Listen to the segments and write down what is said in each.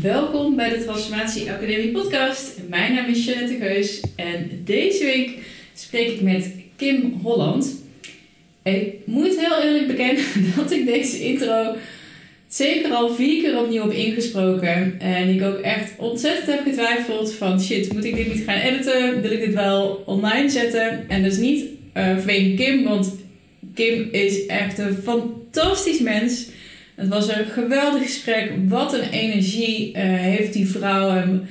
Welkom bij de Transformatie Academie podcast. Mijn naam is Jeannette Geus en deze week spreek ik met Kim Holland. Ik moet heel eerlijk bekennen dat ik deze intro zeker al vier keer opnieuw heb ingesproken. En ik ook echt ontzettend heb getwijfeld van shit, moet ik dit niet gaan editen? Wil ik dit wel online zetten? En is niet uh, vanwege Kim, want Kim is echt een fantastisch mens. Het was een geweldig gesprek. Wat een energie uh, heeft die vrouw. En,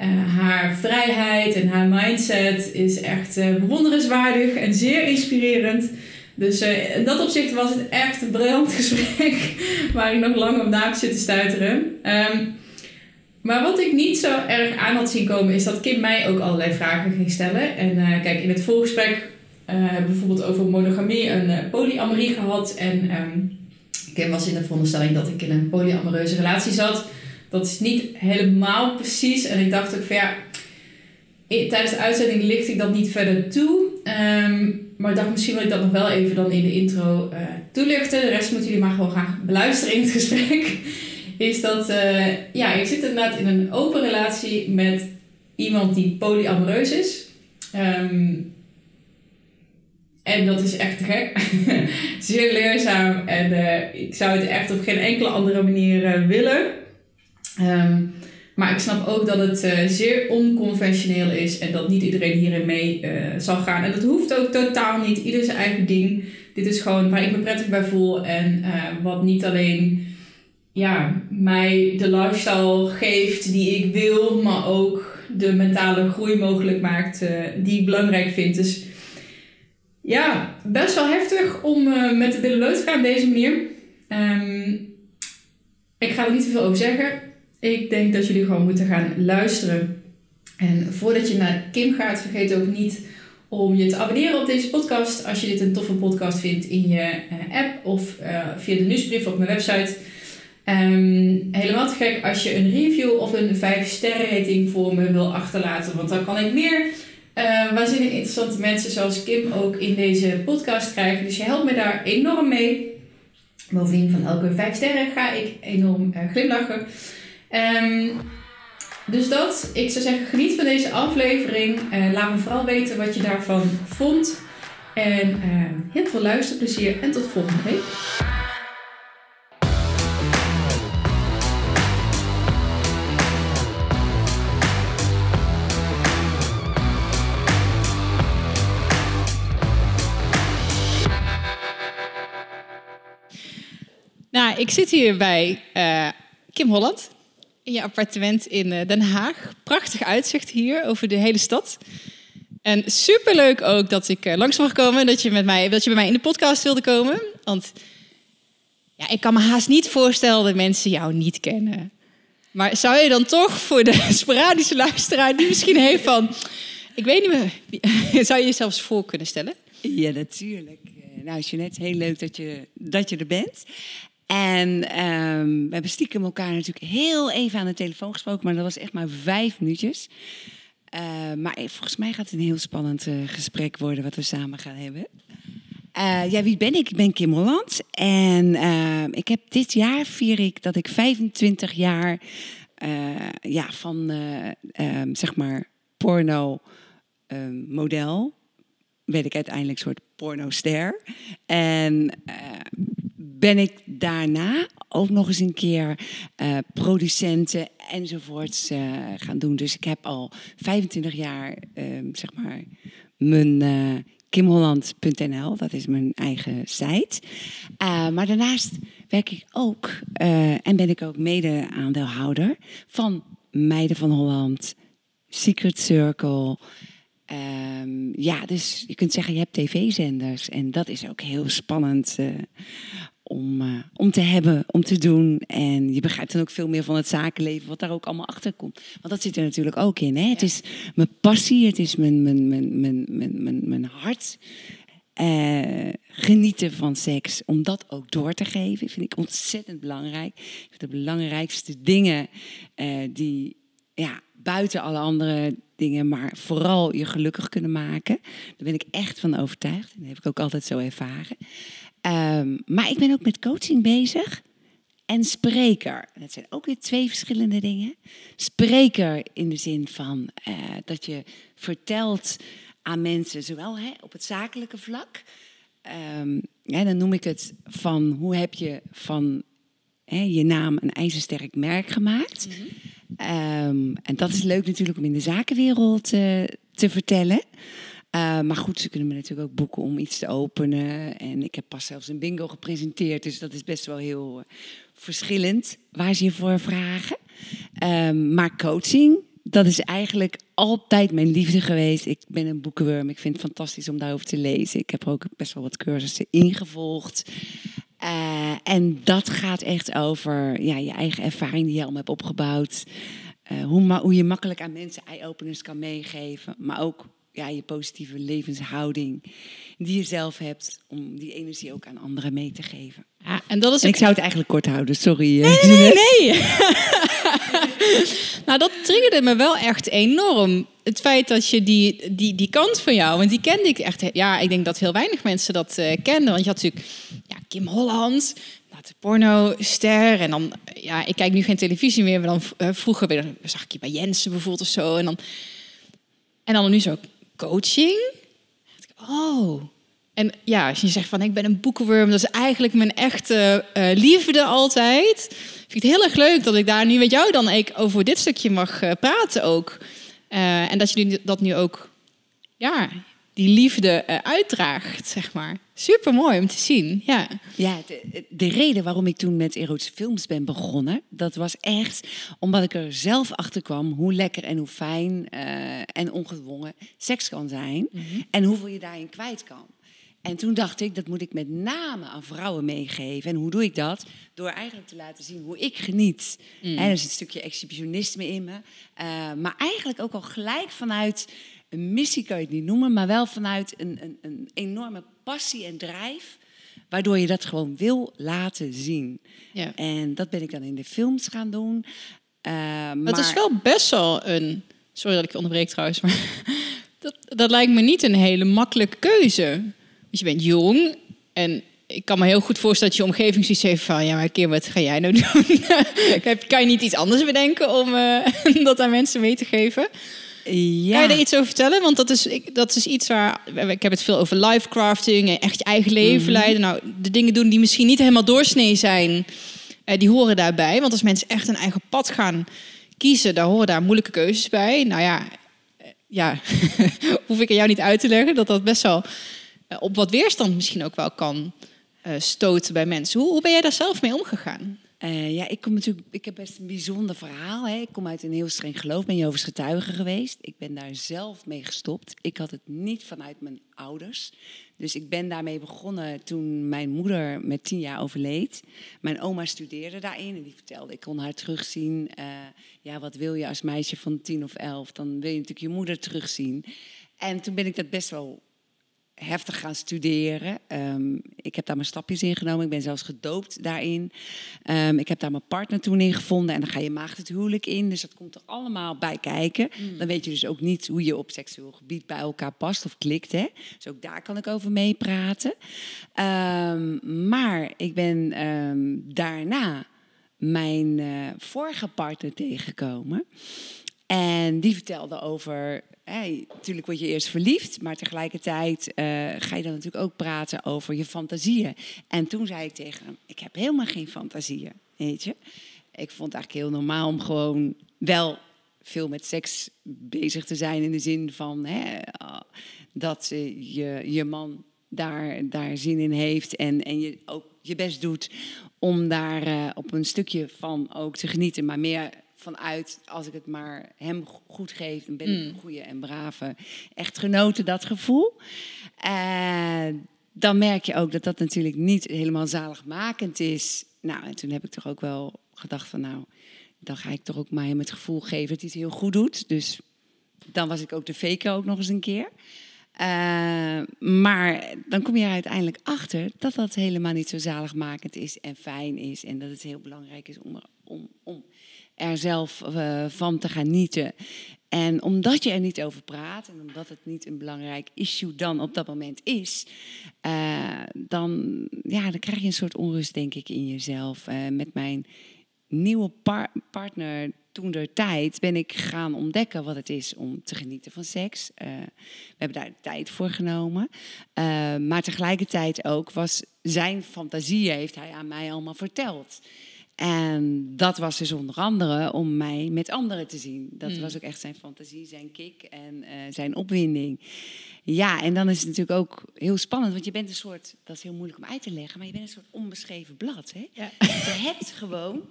uh, haar vrijheid en haar mindset is echt bewonderenswaardig en zeer inspirerend. Dus in dat opzicht was het echt een briljant gesprek waar ik nog lang op na heb zitten stuiteren. Um, maar wat ik niet zo erg aan had zien komen is dat Kim mij ook allerlei vragen ging stellen. En kijk, in het voorgesprek hebben we bijvoorbeeld over monogamie en polyamorie gehad. En um, Kim was in de veronderstelling dat ik in een polyamoreuze relatie zat. Dat is niet helemaal precies. En ik dacht ook van ja, tijdens de uitzending licht ik dat niet verder toe. Um, maar ik dacht misschien wil ik dat nog wel even dan in de intro uh, toelichten. De rest moeten jullie maar gewoon gaan beluisteren in het gesprek. Is dat, uh, ja, ik zit inderdaad in een open relatie met iemand die polyamoreus is. Um, en dat is echt gek. Zeer leerzaam. En uh, ik zou het echt op geen enkele andere manier uh, willen. Um, maar ik snap ook dat het uh, zeer onconventioneel is. En dat niet iedereen hierin mee zal gaan. En dat hoeft ook totaal niet. Ieder zijn eigen ding. Dit is gewoon waar ik me prettig bij voel. En wat niet alleen ja, mij de lifestyle geeft die ik wil. Maar ook de mentale groei mogelijk maakt die ik belangrijk vind. Dus ja, best wel heftig om uh, met de billen te gaan op deze manier. Um, ik ga er niet te veel over zeggen. Ik denk dat jullie gewoon moeten gaan luisteren. En voordat je naar Kim gaat, vergeet ook niet om je te abonneren op deze podcast. Als je dit een toffe podcast vindt in je uh, app of uh, via de nieuwsbrief op mijn website. Um, helemaal te gek als je een review of een 5 sterren rating voor me wil achterlaten. Want dan kan ik meer uh, waanzinnig interessante mensen zoals Kim ook in deze podcast krijgen. Dus je helpt me daar enorm mee. Bovendien van elke vijf sterren ga ik enorm uh, glimlachen. Um, dus dat, ik zou zeggen, geniet van deze aflevering. Uh, laat me vooral weten wat je daarvan vond. En heel veel luisterplezier en tot volgende week. Ik zit hier bij uh, Kim Holland in je appartement in uh, Den Haag. Prachtig uitzicht hier over de hele stad. En superleuk ook dat ik uh, langs mag komen, dat je, met mij, dat je bij mij in de podcast wilde komen. Want ja, ik kan me haast niet voorstellen dat mensen jou niet kennen. Maar zou je dan toch voor de sporadische luisteraar die misschien heeft van... Ik weet niet meer, zou je jezelf voor kunnen stellen? Ja, natuurlijk. Nou, Jeanette, heel leuk dat je, dat je er bent. En um, we hebben stiekem elkaar natuurlijk heel even aan de telefoon gesproken, maar dat was echt maar vijf minuutjes. Uh, maar volgens mij gaat het een heel spannend uh, gesprek worden wat we samen gaan hebben. Ja, wie ben ik? Ik ben Kim Holland. En ehm, ik heb dit jaar vier ik dat ik 25 jaar ja, van ehm, zeg maar porno model werd ik uiteindelijk een soort pornoster. En ben ik daarna ook nog eens een keer uh, producenten enzovoorts uh, gaan doen. Dus ik heb al 25 jaar, uh, zeg maar, mijn kimholland.nl, dat is mijn eigen site. maar daarnaast werk ik ook en ben ik ook mede-aandeelhouder van Meiden van Holland, Secret Circle. Um, ja, dus je kunt zeggen, je hebt tv-zenders. En dat is ook heel spannend uh, om, uh, om te hebben, om te doen. En je begrijpt dan ook veel meer van het zakenleven, wat daar ook allemaal achter komt. Want dat zit er natuurlijk ook in. Hè? Ja. Het is mijn passie, het is mijn, mijn, mijn, mijn, mijn, mijn, mijn hart. Uh, genieten van seks, om dat ook door te geven, vind ik ontzettend belangrijk. De belangrijkste dingen die ja, buiten alle andere dingen, maar vooral je gelukkig kunnen maken. Daar ben ik echt van overtuigd. Dat heb ik ook altijd zo ervaren. Um, maar ik ben ook met coaching bezig. en spreker. Dat zijn ook weer twee verschillende dingen. Spreker in de zin van eh, dat je vertelt aan mensen, zowel hè, op het zakelijke vlak. Um, dan noem ik het van hoe heb je van hè, je naam een ijzersterk merk gemaakt. Mhm. Ehm, en dat is leuk natuurlijk om in de zakenwereld uh, te vertellen. Uh, maar goed, ze kunnen me natuurlijk ook boeken om iets te openen. En ik heb pas zelfs een bingo gepresenteerd, dus dat is best wel heel uh, verschillend waar ze je voor vragen. Um, maar coaching, dat is eigenlijk altijd mijn liefde geweest. Ik ben een boekenworm. Ik vind het fantastisch om daarover te lezen. Ik heb ook best wel wat cursussen ingevolgd. Uh, en dat gaat echt over ja, je eigen ervaring die je allemaal hebt opgebouwd. Uh, hoe, hoe je makkelijk aan mensen eye-openers kan meegeven. Maar ook ja, je positieve levenshouding die je zelf hebt. Om die energie ook aan anderen mee te geven. Ja, en dat is en ik zou het eigenlijk kort houden, sorry. Nee, nee, nee. nee. nou, dat triggerde me wel echt enorm. Het feit dat je die, die, die kant van jou, want die kende ik echt. Ja, ik denk dat heel weinig mensen dat uh, kenden. Want je had natuurlijk ja, Kim Holland, de porno-ster. En dan, ja, ik kijk nu geen televisie meer, maar dan uh, vroeger weer, zag ik je bij Jensen bijvoorbeeld of zo. En dan, en dan nu zo coaching. Oh, en ja, als je zegt van ik ben een boekenworm, dat is eigenlijk mijn echte uh, liefde altijd. Vind ik het heel erg leuk dat ik daar nu met jou dan over dit stukje mag uh, praten ook. Uh, en dat je dat nu ook, ja, die liefde uitdraagt, zeg maar. Super mooi om te zien. Ja, ja de, de, reden waarom ik toen met erotische films ben begonnen, dat was echt omdat ik er zelf achter kwam hoe lekker en hoe fijn en ongedwongen seks kan zijn. Mm -hmm. En hoeveel je daarin kwijt kan. En toen dacht ik, dat moet ik met name aan vrouwen meegeven. En hoe doe ik dat? Door eigenlijk te laten zien hoe ik geniet. Mm. er zit een stukje exhibitionisme in me. Uh, maar eigenlijk ook al gelijk vanuit een missie kan je het niet noemen, maar wel vanuit een, een, een enorme passie en drijf. Waardoor je dat gewoon wil laten zien. Ja. En dat ben ik dan in de films gaan doen. Uh, maar... Het is wel best wel een. Sorry dat ik je onderbreek trouwens, maar dat, dat lijkt me niet een hele makkelijke keuze. Dus je bent jong en ik kan me heel goed voorstellen dat je omgeving zoiets heeft van... ja, maar keer, wat ga jij nou doen? kan je niet iets anders bedenken om uh, dat aan mensen mee te geven? Ja. Kan je er iets over vertellen? Want dat is, ik, dat is iets waar... Ik heb het veel over lifecrafting en echt je eigen leven mm leiden. Nou, de dingen doen die misschien niet helemaal doorsnee zijn... Uh, die horen daarbij. Want als mensen echt een eigen pad gaan kiezen... dan horen daar moeilijke keuzes bij. Nou ja, eh, ja hoef ik aan jou niet uit te leggen... dat dat best wel eh, op wat weerstand misschien ook wel kan uh, stoten bij mensen. Hoe, hoe, ben jij daar zelf mee omgegaan? Uh, ja, ik kom natuurlijk. Ik heb best een bijzonder verhaal. Hè. Ik kom uit een heel streng geloof. Ben Jehovah's getuige geweest. Ik ben daar zelf mee gestopt. Ik had het niet vanuit mijn ouders. Dus ik ben daarmee begonnen toen mijn moeder met tien jaar overleed. Mijn oma studeerde daarin en die vertelde, ik kon haar terugzien. Uh, ja, wat wil je als meisje van tien of elf? Dan wil je natuurlijk je moeder terugzien. En toen ben ik dat best wel heftig gaan studeren. Um, ik heb daar mijn stapjes in genomen. Ik ben zelfs gedoopt daarin. Um, ik heb daar mijn partner toen in gevonden. En dan ga je maagd het huwelijk in. Dus dat komt er allemaal bij kijken. Mm. Dan weet je dus ook niet hoe je op seksueel gebied bij elkaar past of klikt. Hè? Dus ook daar kan ik over meepraten. Um, maar ik ben daarna mijn uh, vorige partner tegengekomen. En die vertelde over Hey, natuurlijk word je eerst verliefd, maar tegelijkertijd uh, ga je dan natuurlijk ook praten over je fantasieën. En toen zei ik tegen hem, ik heb helemaal geen fantasieën, weet je. Ik vond het eigenlijk heel normaal om gewoon wel veel met seks bezig te zijn in de zin van hè, dat je, je man daar, daar zin in heeft en, en je ook je best doet om daar uh, op een stukje van ook te genieten, maar meer vanuit, als ik het maar hem goed geef, dan ben ik mm. een goede en brave echtgenote, dat gevoel. Uh, dan merk je ook dat dat natuurlijk niet helemaal zaligmakend is. Nou, en toen heb ik toch ook wel gedacht van, nou, dan ga ik toch ook maar hem het gevoel geven dat hij het heel goed doet. Dus dan was ik ook de fake ook nog eens een keer. Uh, maar dan kom je er uiteindelijk achter dat dat helemaal niet zo zaligmakend is en fijn is. En dat het heel belangrijk is om, om, om er zelf uh, van te genieten. En omdat je er niet over praat en omdat het niet een belangrijk issue dan op dat moment is, uh, dan, ja, dan krijg je een soort onrust, denk ik, in jezelf. Uh, met mijn nieuwe par partner toen der tijd ben ik gaan ontdekken wat het is om te genieten van seks. We hebben daar tijd voor genomen. Maar tegelijkertijd ook was zijn fantasieën, heeft hij aan mij allemaal verteld. En dat was dus onder andere om mij met anderen te zien. Dat was ook echt zijn fantasie, zijn kick en uh, zijn opwinding. Ja, en dan is het natuurlijk ook heel spannend, want je bent een soort, dat is heel moeilijk om uit te leggen, maar je bent een soort onbeschreven blad. Hè? Ja. Je hebt gewoon,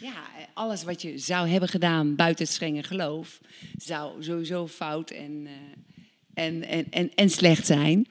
ja, alles wat je zou hebben gedaan buiten het strenge geloof, zou sowieso fout en, uh, en, en, en, en slecht zijn.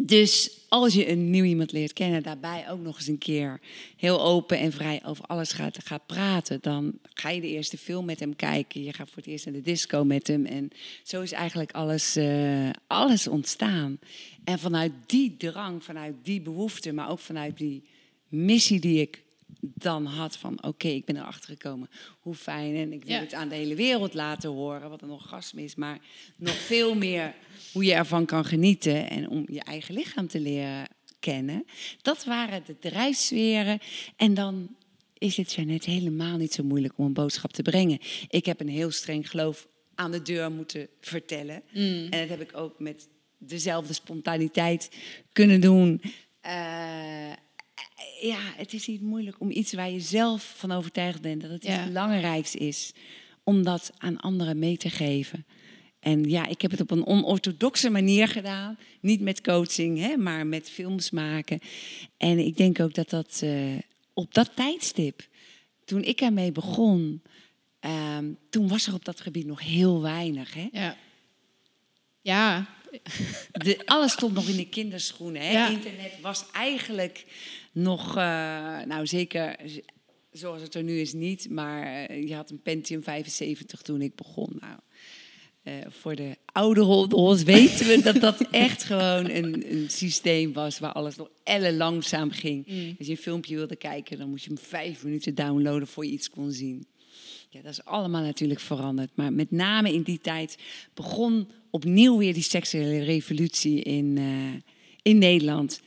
Dus als je een nieuw iemand leert kennen, daarbij ook nog eens een keer heel open en vrij over alles gaat, praten, dan ga je de eerste film met hem kijken. Je gaat voor het eerst naar de disco met hem. En zo is eigenlijk alles, uh, alles ontstaan. En vanuit die drang, vanuit die behoefte, maar ook vanuit die missie die ik dan had van oké, ik ben erachter gekomen. Hoe fijn. En ik wil ja. het aan de hele wereld laten horen, wat er nog orgasme is. Maar nog veel meer hoe je ervan kan genieten. En om je eigen lichaam te leren kennen. Dat waren de drijfsferen. En dan is het net helemaal niet zo moeilijk om een boodschap te brengen. Ik heb een heel streng geloof aan de deur moeten vertellen. Mm. En dat heb ik ook met dezelfde spontaniteit kunnen doen. Uh, ja, het is niet moeilijk om iets waar je zelf van overtuigd bent dat het ja. het belangrijkste is, om dat aan anderen mee te geven. En ja, ik heb het op een onorthodoxe manier gedaan. Niet met coaching, hè, maar met films maken. En ik denk ook dat dat uh, op dat tijdstip, toen ik ermee begon, uh, toen was er op dat gebied nog heel weinig. Hè? Ja. Ja. De, alles stond nog in de kinderschoenen. Hè? Ja. Internet was eigenlijk nog, uh, nou zeker zoals het er nu is niet, maar uh, je had een Pentium 75 toen ik begon. Nou, uh, voor de oude rolls weten we dat dat echt gewoon een, een, systeem was waar alles nog elle langzaam ging. Mm. Als je een filmpje wilde kijken, dan moest je hem vijf minuten downloaden voor je iets kon zien. Ja, dat is allemaal natuurlijk veranderd. Maar met name in die tijd begon opnieuw weer die seksuele revolutie in, in Nederland.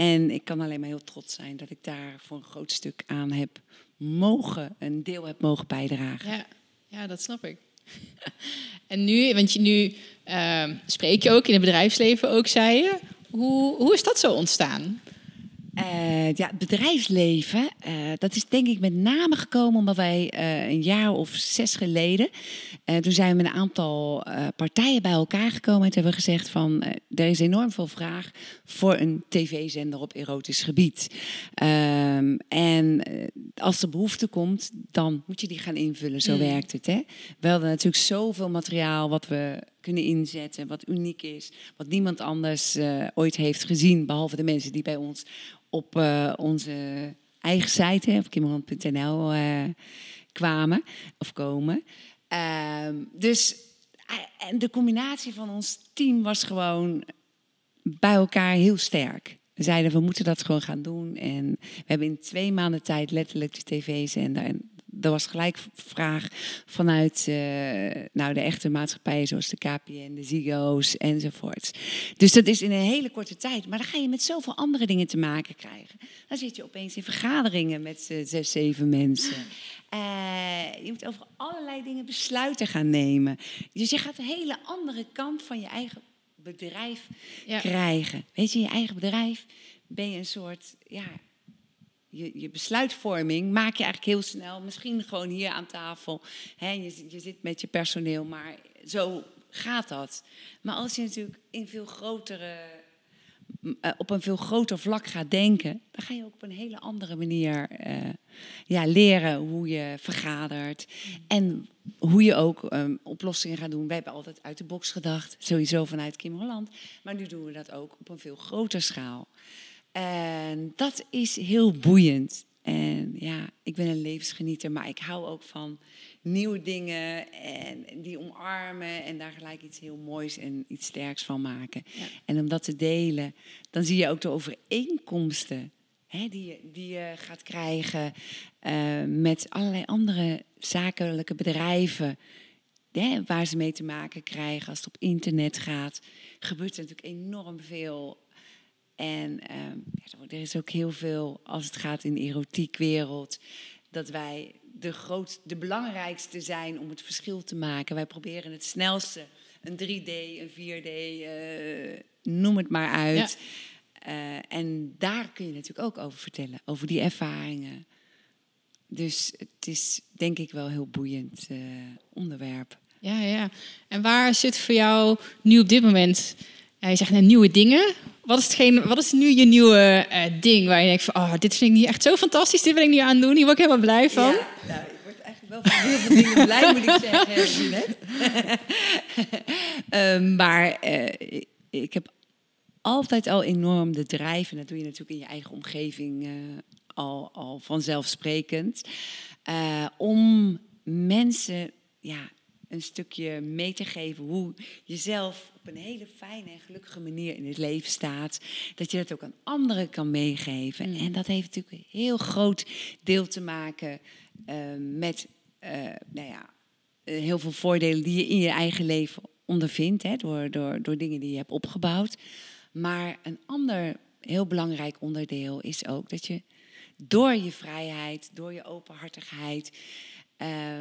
En ik kan alleen maar heel trots zijn dat ik daar voor een groot stuk aan heb mogen, een deel heb mogen bijdragen. Ja, ja dat snap ik. en nu, want je, nu uh, spreek je ook in het bedrijfsleven ook, zei je. Hoe, hoe is dat zo ontstaan? Uh, ja, het bedrijfsleven, uh, dat is denk ik met name gekomen omdat wij uh, een jaar of zes geleden, toen zijn we met een aantal partijen bij elkaar gekomen en hebben we gezegd van, er is enorm veel vraag voor een tv-zender op erotisch gebied. Ehm, en als er behoefte komt, dan moet je die gaan invullen, zo mm. werkt het. Hè? We hadden natuurlijk zoveel materiaal wat we kunnen inzetten, wat uniek is, wat niemand anders ooit heeft gezien, behalve de mensen die bij ons op uh, onze eigen site, op kimmerland.nl, eh, kwamen of komen. Uh, dus eh, en de combinatie van ons team was gewoon bij elkaar heel sterk. We zeiden, we moeten dat gewoon gaan doen. En we hebben in twee maanden tijd letterlijk de tv-zender en er was gelijk vraag vanuit uh, nou, de echte maatschappijen zoals de KPN, de Ziggo's enzovoort. Dus dat is in een hele korte tijd. Maar dan ga je met zoveel andere dingen te maken krijgen. Dan zit je opeens in vergaderingen met uh, zes, zeven mensen. Uh, je moet over allerlei dingen besluiten gaan nemen. Dus je gaat een hele andere kant van je eigen bedrijf ja. krijgen. Weet je, in je eigen bedrijf ben je een soort ja, je, je, besluitvorming maak je eigenlijk heel snel. Misschien gewoon hier aan tafel. Hè, je, je zit met je personeel, maar zo gaat dat. Maar als je natuurlijk in veel grotere, uh, op een veel groter vlak gaat denken, dan ga je ook op een hele andere manier uh, ja, leren hoe je vergadert. En hoe je ook um, oplossingen gaat doen. Wij hebben altijd uit de box gedacht, sowieso vanuit Kim Holland. Maar nu doen we dat ook op een veel groter schaal. En dat is heel boeiend. En ja, ik ben een levensgenieter, maar ik hou ook van nieuwe dingen en die omarmen en daar gelijk iets heel moois en iets sterks van maken. Ja. En om dat te delen, dan zie je ook de overeenkomsten hè, die, je, die je gaat krijgen uh, met allerlei andere zakelijke bedrijven hè, waar ze mee te maken krijgen als het op internet gaat, gebeurt er natuurlijk enorm veel. En ehm, ja, er is ook heel veel als het gaat in de erotiekwereld, dat wij de, groot, de belangrijkste zijn om het verschil te maken. Wij proberen het snelste, een 3D, een 4D, eh, noem het maar uit. Eh, en daar kun je natuurlijk ook over vertellen, over die ervaringen. Dus het is denk ik wel een heel boeiend uh, onderwerp. Ja, ja. En waar zit voor jou nu op dit moment, je zegt net nieuwe dingen. Wat is, hetgeen, wat is nu je nieuwe uh, ding waar je denkt van, oh, dit vind ik nu echt zo fantastisch, dit wil ik nu aan doen, hier word ik helemaal blij van. Ja, nou, ik word eigenlijk wel van heel veel dingen blij, moet ik zeggen, um, maar ik heb altijd al enorm de drijf, en dat doe je natuurlijk in je eigen omgeving uh, al, al vanzelfsprekend, om mensen ja, een stukje mee te geven hoe je zelf op een hele fijne en gelukkige manier in het leven staat. Dat je dat ook aan anderen kan meegeven. Mm. En dat heeft natuurlijk een heel groot deel te maken uh, met nou ja, heel veel voordelen die je in je eigen leven ondervindt, hè, door, door, door dingen die je hebt opgebouwd. Maar een ander heel belangrijk onderdeel is ook dat je door je vrijheid, door je openhartigheid,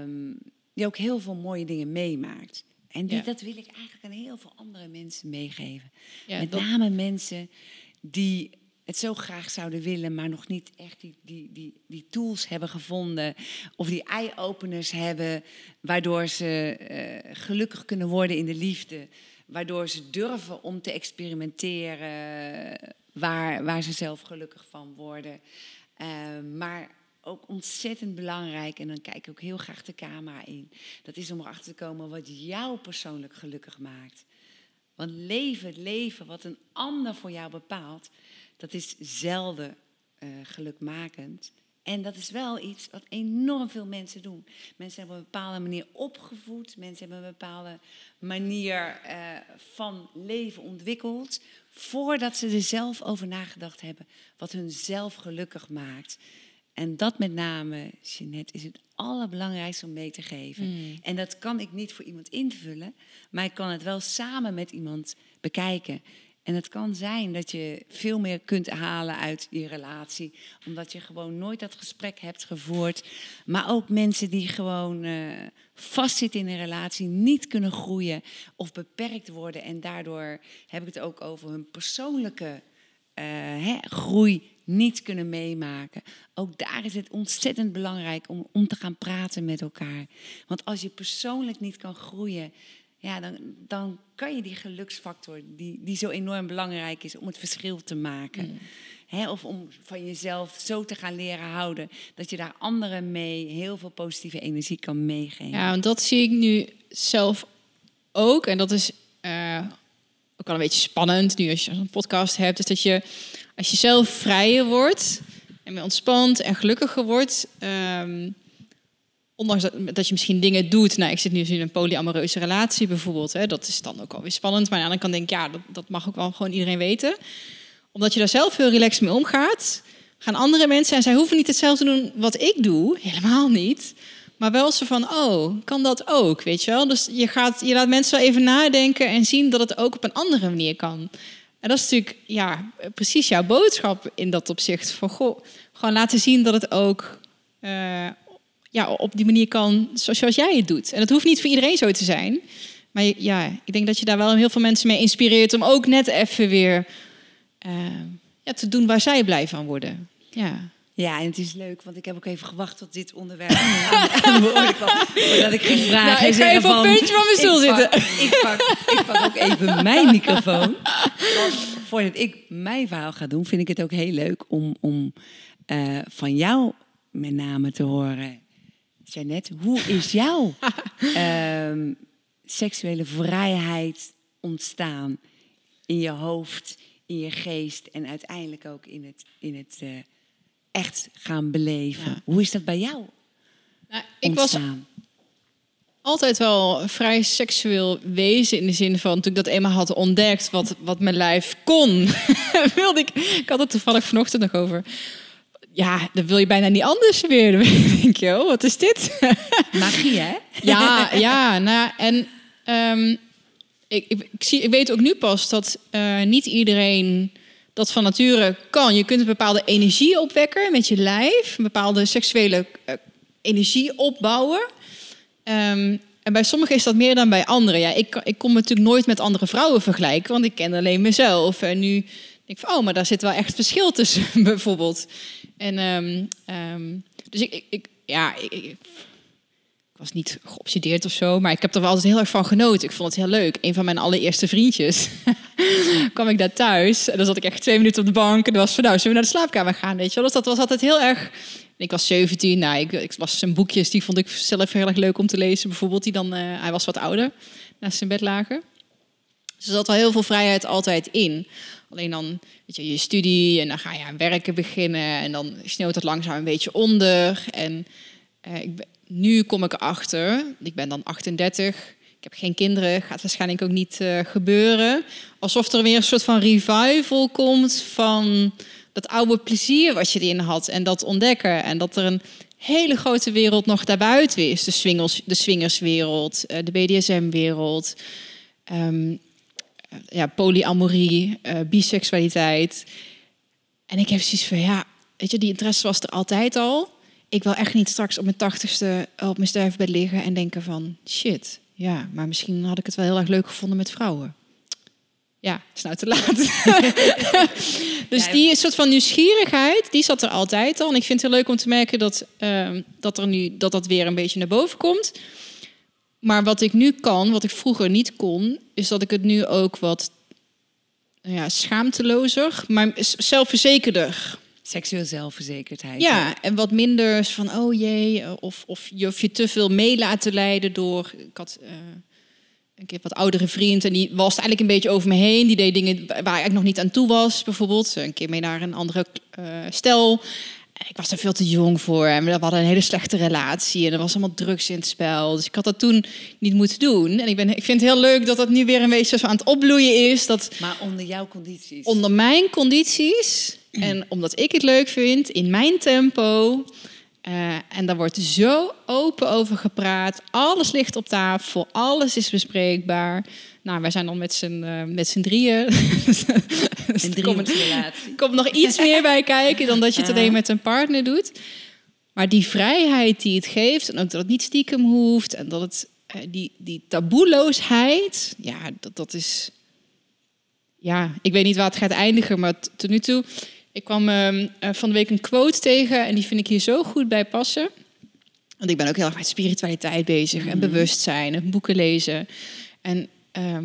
um, je ook heel veel mooie dingen meemaakt. En die, dat wil ik eigenlijk aan heel veel andere mensen meegeven. Met name mensen die het zo graag zouden willen, maar nog niet echt die, die, die, die tools hebben gevonden. Of die eye-openers hebben, waardoor ze uh, gelukkig kunnen worden in de liefde waardoor ze durven om te experimenteren waar, waar ze zelf gelukkig van worden. Uh, maar ook ontzettend belangrijk, en dan kijk ik ook heel graag de camera in, dat is om erachter te komen wat jou persoonlijk gelukkig maakt. Want leven, het leven wat een ander voor jou bepaalt, dat is zelden uh, gelukmakend. En dat is wel iets wat enorm veel mensen doen. Mensen hebben op een bepaalde manier opgevoed. Mensen hebben een bepaalde manier uh, van leven ontwikkeld. Voordat ze er zelf over nagedacht hebben. Wat hun zelf gelukkig maakt. En dat met name, Jeanette, is het allerbelangrijkste om mee te geven. Mm. En dat kan ik niet voor iemand invullen. Maar ik kan het wel samen met iemand bekijken. En het kan zijn dat je veel meer kunt halen uit die relatie, omdat je gewoon nooit dat gesprek hebt gevoerd. Maar ook mensen die gewoon uh, vastzitten in een relatie, niet kunnen groeien of beperkt worden. En daardoor heb ik het ook over hun persoonlijke uh, hè, groei niet kunnen meemaken. Ook daar is het ontzettend belangrijk om, om te gaan praten met elkaar. Want als je persoonlijk niet kan groeien, ja, dan, dan kan je die geluksfactor, die, die zo enorm belangrijk is om het verschil te maken. Mm. of om van jezelf zo te gaan leren houden dat je daar anderen mee heel veel positieve energie kan meegeven. Ja, want dat zie ik nu zelf ook. En dat is uh, ook al een beetje spannend nu als je een podcast hebt. Is dat je als je zelf vrijer wordt en meer ontspant en gelukkiger wordt. Um, ondanks dat, je misschien dingen doet. Nou, ik zit nu in een polyamoreuze relatie bijvoorbeeld. Hè, dat is dan ook alweer spannend. Maar aan de andere kant denk ik, ja, dat, dat mag ook wel gewoon iedereen weten. Omdat je daar zelf heel relaxed mee omgaat, gaan andere mensen, en zij hoeven niet hetzelfde te doen wat ik doe, helemaal niet. Maar wel zo van, oh, kan dat ook, weet je wel? Dus je, gaat, je laat mensen wel even nadenken en zien dat het ook op een andere manier kan. En dat is natuurlijk ja, precies jouw boodschap in dat opzicht. Van, goh, gewoon laten zien dat het ook uh, ja, op die manier kan zoals jij het doet. En dat hoeft niet voor iedereen zo te zijn. Maar ja, ik denk dat je daar wel heel veel mensen mee inspireert om ook net even weer uh, ja, te doen waar zij blij van worden. Ja. Ja, en het is leuk, want ik heb ook even gewacht tot dit onderwerp aan kwam. Voordat ik ging vragen. Nou, ik ga even op het puntje van mijn stoel zitten. ik, pak, ik pak ook even mijn microfoon. Want voordat ik mijn verhaal ga doen, vind ik het ook heel leuk om, om uh, van jou met name te horen Janet, hoe is jouw um, seksuele vrijheid ontstaan in je hoofd, in je geest en uiteindelijk ook in het, in het uh, echt gaan beleven? Ja. Hoe is dat bij jou nou, ik ontstaan? was altijd wel een vrij seksueel wezen in de zin van toen ik dat eenmaal had ontdekt wat, wat mijn lijf kon, wilde ik. Ik had het toevallig vanochtend nog over ja, dan wil je bijna niet anders weer. Dan denk je, oh, wat is dit? Magie, hè? ja, ja, nou, en ehm, ik, ik, ik, zie, ik weet ook nu pas dat uh, niet iedereen dat van nature kan. Je kunt een bepaalde energie opwekken met je lijf, een bepaalde seksuele uh, energie opbouwen. Um, en bij sommigen is dat meer dan bij anderen. Ja, ik, ik kom natuurlijk nooit met andere vrouwen vergelijken, want ik ken alleen mezelf. En nu denk ik van, oh, maar daar zit wel echt verschil tussen, bijvoorbeeld. En um, um, dus ik, ik, ja, ik, ik, was niet geobsedeerd of zo, maar ik heb er wel altijd heel erg van genoten. Ik vond het heel leuk. Een van mijn allereerste vriendjes kwam ik daar thuis en dan zat ik echt twee minuten op de bank en dan was van, nou, zullen we naar de slaapkamer gaan, weet je wel? Dus dat was altijd heel erg ik was 17, nou, ik, ik zijn boekjes, die vond ik zelf heel erg leuk om te lezen. Bijvoorbeeld, die dan, uh, hij was wat ouder, naast zijn bed lagen. Dus er zat wel heel veel vrijheid altijd in. Alleen dan, weet je, je studie en dan ga je aan werken beginnen en dan sneeuwt het langzaam een beetje onder. En uh, ik, nu kom ik erachter, ik ben dan 38, ik heb geen kinderen, gaat waarschijnlijk ook niet uh, gebeuren. Alsof er weer een soort van revival komt van dat oude plezier wat je erin had en dat ontdekken. En dat er een hele grote wereld nog daarbuiten is. De, swingers, de swingerswereld, eh, de BDSM-wereld, um, ja, polyamorie, uh, biseksualiteit. En ik heb zoiets van, ja, weet je, die interesse was er altijd al. Ik wil echt niet straks op mijn tachtigste op mijn sterfbed liggen en denken van, shit, ja, maar misschien had ik het wel heel erg leuk gevonden met vrouwen. Ja, is nou te laat. dus die soort van nieuwsgierigheid, die zat er altijd al. En ik vind het heel leuk om te merken dat, uh, dat, er nu, dat dat weer een beetje naar boven komt. Maar wat ik nu kan, wat ik vroeger niet kon, is dat ik het nu ook wat ja, schaamtelozer, maar zelfverzekerder. Seksueel zelfverzekerdheid. Ja, en wat minder van, oh jee, of, of, je, of je te veel mee laten leiden door. Ik had. Uh, een keer wat oudere vriend en die was eigenlijk een beetje over me heen. Die deed dingen waar ik nog niet aan toe was, bijvoorbeeld. Een keer mee naar een andere uh, stel. Ik was er veel te jong voor en we hadden een hele slechte relatie en er was allemaal drugs in het spel. Dus ik had dat toen niet moeten doen. En ik, ben, ik vind het heel leuk dat dat nu weer een beetje zo aan het opbloeien is. Dat maar onder jouw condities? Onder mijn condities. En omdat ik het leuk vind, in mijn tempo. Uh, en daar wordt zo open over gepraat. Alles ligt op tafel, alles is bespreekbaar. Nou, wij zijn dan met z'n, uh, met z'n drieën. dus een komt, komt nog iets meer bij kijken dan dat je het alleen met een partner doet. Maar die vrijheid die het geeft, en ook dat het niet stiekem hoeft, en dat het, uh, die, die taboeloosheid, ja, dat, dat is. Ja, ik weet niet waar het gaat eindigen, maar tot nu toe ik kwam uh, van de week een quote tegen en die vind ik hier zo goed bij passen. Want ik ben ook heel erg met spiritualiteit bezig en mhm. bewustzijn en boeken lezen. En uh,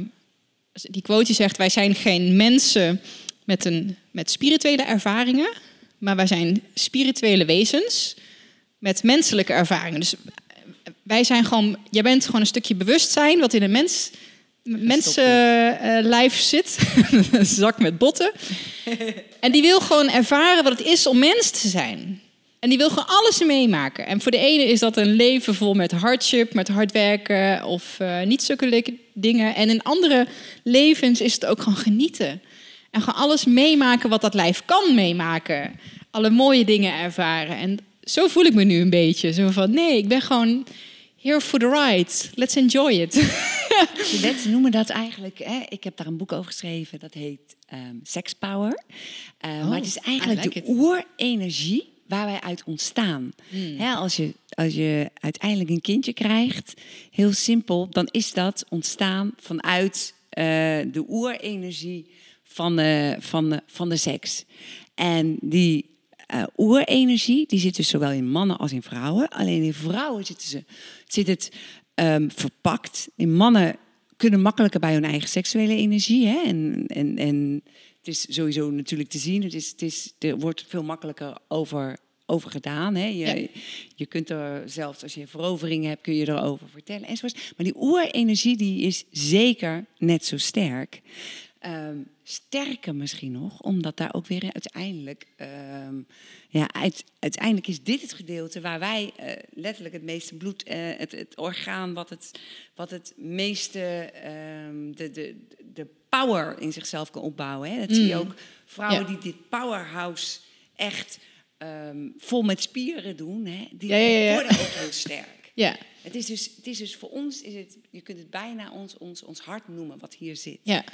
die quote zegt: Wij zijn geen mensen met, een, met spirituele ervaringen, maar wij zijn spirituele wezens met menselijke ervaringen. Dus eh, wij zijn gewoon, jij bent gewoon een stukje bewustzijn wat in een mens mensenlijf uh, zit. een zak met botten. en die wil gewoon ervaren wat het is om mens te zijn. En die wil gewoon alles meemaken. En voor de ene is dat een leven vol met hardship, met hard werken of uh, niet zulke dingen. En in andere levens is het ook gewoon genieten. En gewoon alles meemaken wat dat lijf kan meemaken. Alle mooie dingen ervaren. En zo voel ik me nu een beetje. Zo van, nee, ik ben gewoon here for the ride. Let's enjoy it. Let's noemen dat eigenlijk. Hè? Ik heb daar een boek over geschreven. Dat heet um, Sex Power. Uh, oh, maar het is eigenlijk like de oerenergie waar wij uit ontstaan. Hmm. Hè, als, je, als je uiteindelijk een kindje krijgt, heel simpel, dan is dat ontstaan vanuit uh, de oerenergie van de, van, de, van de seks. En die uh, oerenergie, die zit dus zowel in mannen als in vrouwen. Alleen in vrouwen zitten ze, zit het um, verpakt. In mannen kunnen makkelijker bij hun eigen seksuele energie. Hè? En, en, en het is sowieso natuurlijk te zien. Het is, het is, er wordt veel makkelijker over, over gedaan. Hè? Je, ja. je kunt er zelfs als je verovering hebt, kun je erover vertellen. Enzovoort. Maar die oerenergie die is zeker net zo sterk. Um, sterker misschien nog, omdat daar ook weer uiteindelijk, um, ja, uit, uiteindelijk is dit het gedeelte waar wij uh, letterlijk het meeste bloed, uh, het, het, orgaan wat het, wat het meeste, um, de, de, de power in zichzelf kan opbouwen. Hè. Dat mm. zie je mm. ook vrouwen ja. die dit powerhouse echt ehm, vol met spieren doen, hè, die Ja, ja, ja. worden ook heel sterk. Ja, Het is, dus, het is dus voor ons, is het, je kunt het bijna ons, ons, ons hart noemen wat hier zit. ja.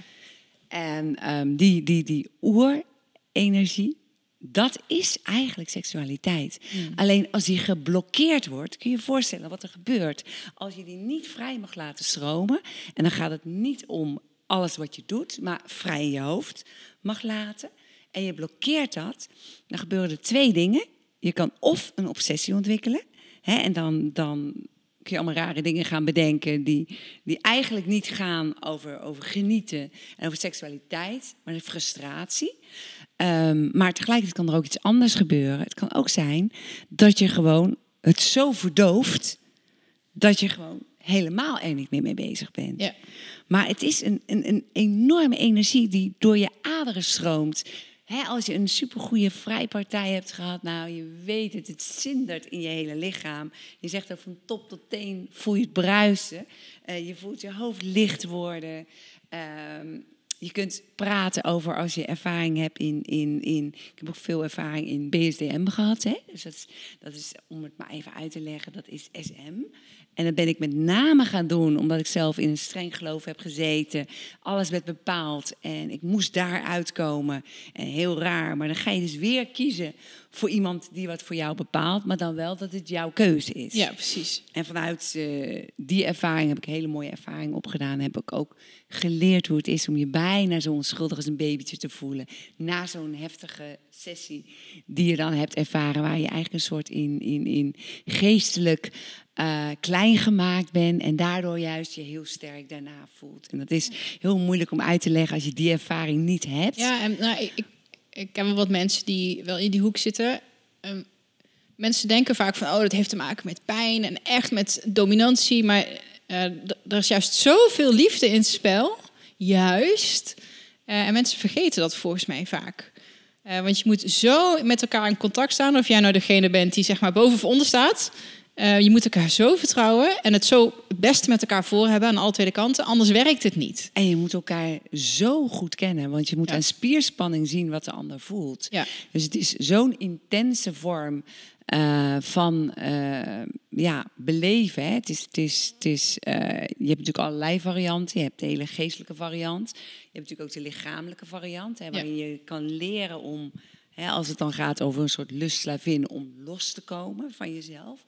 En ehm, die, die, die oerenergie, dat is eigenlijk seksualiteit. Alleen als die geblokkeerd wordt, kun je je voorstellen wat er gebeurt. Als je die niet vrij mag laten stromen, en dan gaat het niet om alles wat je doet, maar vrij in je hoofd mag laten. En je blokkeert dat, dan gebeuren er twee dingen. Je kan of een obsessie ontwikkelen, hè, en dan, dan kun je allemaal rare dingen gaan bedenken die, die eigenlijk niet gaan over, over genieten en over seksualiteit, maar de frustratie. Ehm, maar tegelijkertijd kan er ook iets anders gebeuren. Het kan ook zijn dat je gewoon het zo verdooft dat je gewoon helemaal er niet meer mee bezig bent. Ja. Maar het is een, een, een enorme energie die door je aderen stroomt. Als je een supergoeie vrijpartij hebt gehad, nou, je weet het, het zindert in je hele lichaam. Je zegt ook van top tot teen voel je het bruisen. Eh, je voelt je hoofd licht worden. Ehm, je kunt praten over als je ervaring hebt in, in, in... Ik heb ook veel ervaring in BSDM gehad. Hè? Dus dat is, dat is, om het maar even uit te leggen, dat is SM. En dat ben ik met name gaan doen omdat ik zelf in een streng geloof heb gezeten. Alles werd bepaald en ik moest daar uitkomen. En heel raar, maar dan ga je dus weer kiezen voor iemand die wat voor jou bepaalt, maar dan wel dat het jouw keuze is. ja, precies. En vanuit eh, die ervaring heb ik hele mooie ervaring opgedaan. Heb ik ook geleerd hoe het is om je bijna zo onschuldig als een babytje te voelen. Na zo'n heftige sessie die je dan hebt ervaren, waar je eigenlijk een soort in, in, in geestelijk eh, klein gemaakt bent. En daardoor juist je heel sterk daarna voelt. En dat is heel moeilijk om uit te leggen als je die ervaring niet hebt. Ja, en nou, ik, ik, ken wel wat mensen die wel in die hoek zitten. Ehm, mensen denken vaak van, oh, dat heeft te maken met pijn en echt met dominantie. Maar eh, er is juist zoveel liefde in het spel. Juist. Eh, en mensen vergeten dat volgens mij vaak. Eh, want je moet zo met elkaar in contact staan. Of jij nou degene bent die zeg maar boven of onder staat. Eh, je moet elkaar zo vertrouwen en het zo het beste met elkaar voor hebben aan alle twee kanten. Anders werkt het niet. En je moet elkaar zo goed kennen, want je moet Ja. aan spierspanning zien wat de ander voelt. Ja. Dus het is zo'n intense vorm eh, van ja, beleven. Hè. Het is, het is, het is, je hebt natuurlijk allerlei varianten. Je hebt de hele geestelijke variant. Je hebt natuurlijk ook de lichamelijke variant, hè, waarin je kan leren om. Hè, als het dan gaat over een soort lustslavin om los te komen van jezelf.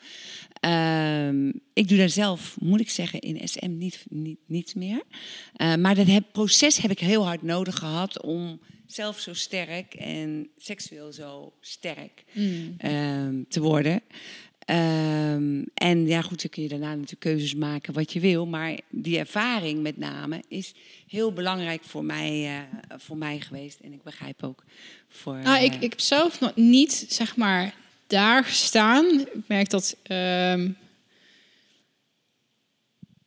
Ehm, ik doe daar zelf, moet ik zeggen, in SM niet, niet, niet meer. Eh, maar dat heb, proces heb ik heel hard nodig gehad om zelf zo sterk en seksueel zo sterk ehm, te worden. Ehm, en ja, goed, dan kun je daarna natuurlijk keuzes maken wat je wil. Maar die ervaring met name is heel belangrijk voor mij, eh, voor mij geweest. En ik begrijp ook voor... Nou, ik, eh, ik heb zelf nog niet, zeg maar, daar gestaan. Ik merk dat ehm,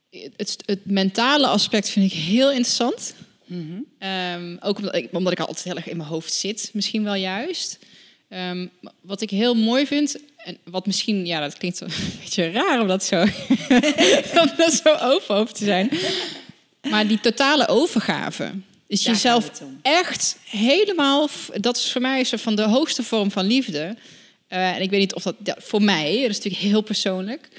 het, het mentale aspect vind ik heel interessant. Ehm, ook omdat ik, omdat ik altijd heel erg in mijn hoofd zit, misschien wel juist. Wat ik heel mooi vind, en wat misschien, ja, dat klinkt een beetje raar om dat zo, om dat zo open over te zijn. Maar die totale overgave. Dus Daar jezelf echt helemaal, dat is voor mij zo van de hoogste vorm van liefde. Eh, en ik weet niet of dat, ja, voor mij, dat is natuurlijk heel persoonlijk.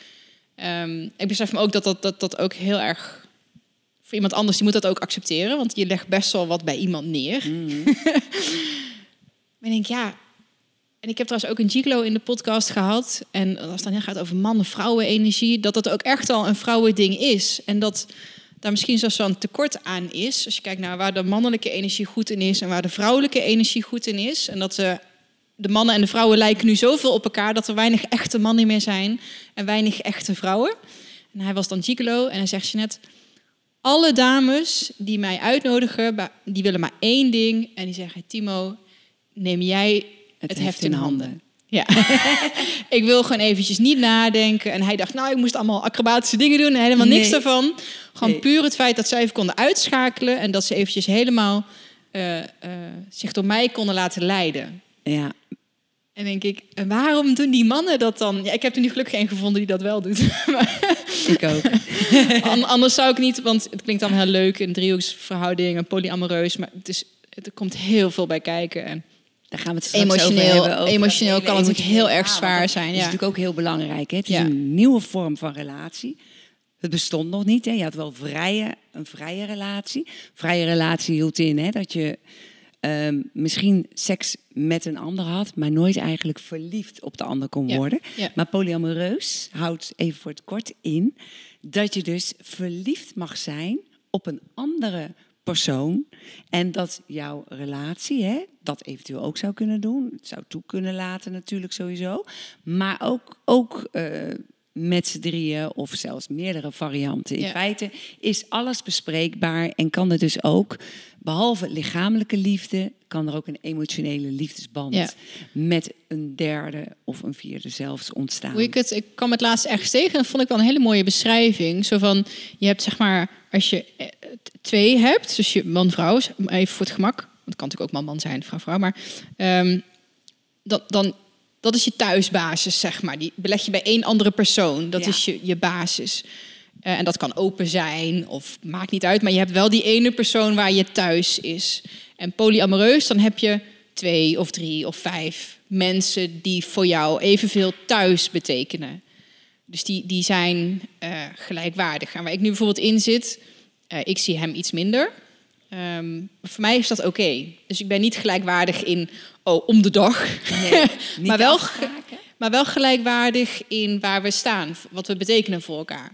Ehm, ik besef me ook dat dat, dat dat ook heel erg voor iemand anders, die moet dat ook accepteren, want je legt best wel wat bij iemand neer. maar ik denk, ja. En ik heb trouwens ook een gigolo in de podcast gehad. En als het dan gaat over mannen-vrouwen-energie, dat dat ook echt al een vrouwending is. En dat daar misschien zelfs wel een tekort aan is. Als je kijkt naar waar de mannelijke energie goed in is en waar de vrouwelijke energie goed in is. En dat ze, de mannen en de vrouwen lijken nu zoveel op elkaar dat er weinig echte mannen meer zijn en weinig echte vrouwen. En hij was dan gigolo en hij zegt je net, alle dames die mij uitnodigen, die willen maar één ding. En die zeggen, Timo, neem jij het, heft in handen. Ja, ik wil gewoon eventjes niet nadenken. En hij dacht, nou, ik moest allemaal acrobatische dingen doen. En helemaal niks Nee. daarvan. Gewoon Nee. puur het feit dat zij even konden uitschakelen. En dat ze eventjes helemaal eh, eh, zich door mij konden laten leiden. Ja, En denk ik, waarom doen die mannen dat dan? Ja, ik heb er nu gelukkig geen gevonden die dat wel doet. Ik ook. an- anders zou ik niet, want het klinkt allemaal heel leuk. Een driehoeksverhouding, een polyamoreus. Maar het, is, het komt heel veel bij kijken. En Daar gaan we het over Emotioneel- over emotioneel kan het natuurlijk heel erg zwaar dat zijn, is ja. natuurlijk ook heel belangrijk. Hè? Het is Ja. een nieuwe vorm van relatie. Het bestond nog niet. Hè? Je had wel vrije, een vrije relatie. Vrije relatie hield in hè, dat je ehm, misschien seks met een ander had, maar nooit eigenlijk verliefd op de ander kon worden. Maar polyamoreus houdt even voor het kort in dat je dus verliefd mag zijn op een andere persoon. En dat jouw relatie, hè, dat eventueel ook zou kunnen doen. Het zou toe kunnen laten natuurlijk sowieso. Maar ook, ook eh, met z'n drieën of zelfs meerdere varianten. In Ja. feite is alles bespreekbaar en kan er dus ook, behalve lichamelijke liefde, kan er ook een emotionele liefdesband Ja. met een derde of een vierde zelfs ontstaan. Hoe ik het, ik kwam het laatst ergens tegen en vond ik wel een hele mooie beschrijving. Zo van, je hebt zeg maar, als je eh, twee hebt, dus je man-vrouw, even voor het gemak. Want het kan natuurlijk ook man-man zijn, vrouw-vrouw, maar ehm, dat, dan, dat is je thuisbasis, zeg maar. Die beleg je bij één andere persoon. Dat Ja. is je, je basis. Eh, en dat kan open zijn of maakt niet uit. Maar je hebt wel die ene persoon waar je thuis is. En polyamoreus, dan heb je twee of drie of vijf mensen die voor jou evenveel thuis betekenen. Dus die, die zijn eh, gelijkwaardig. En waar ik nu bijvoorbeeld in zit, eh, ik zie hem iets minder. Ehm, voor mij is dat oké. Dus ik ben niet gelijkwaardig in, oh, om de dag. Maar, wel, maar wel gelijkwaardig in waar we staan, wat we betekenen voor elkaar.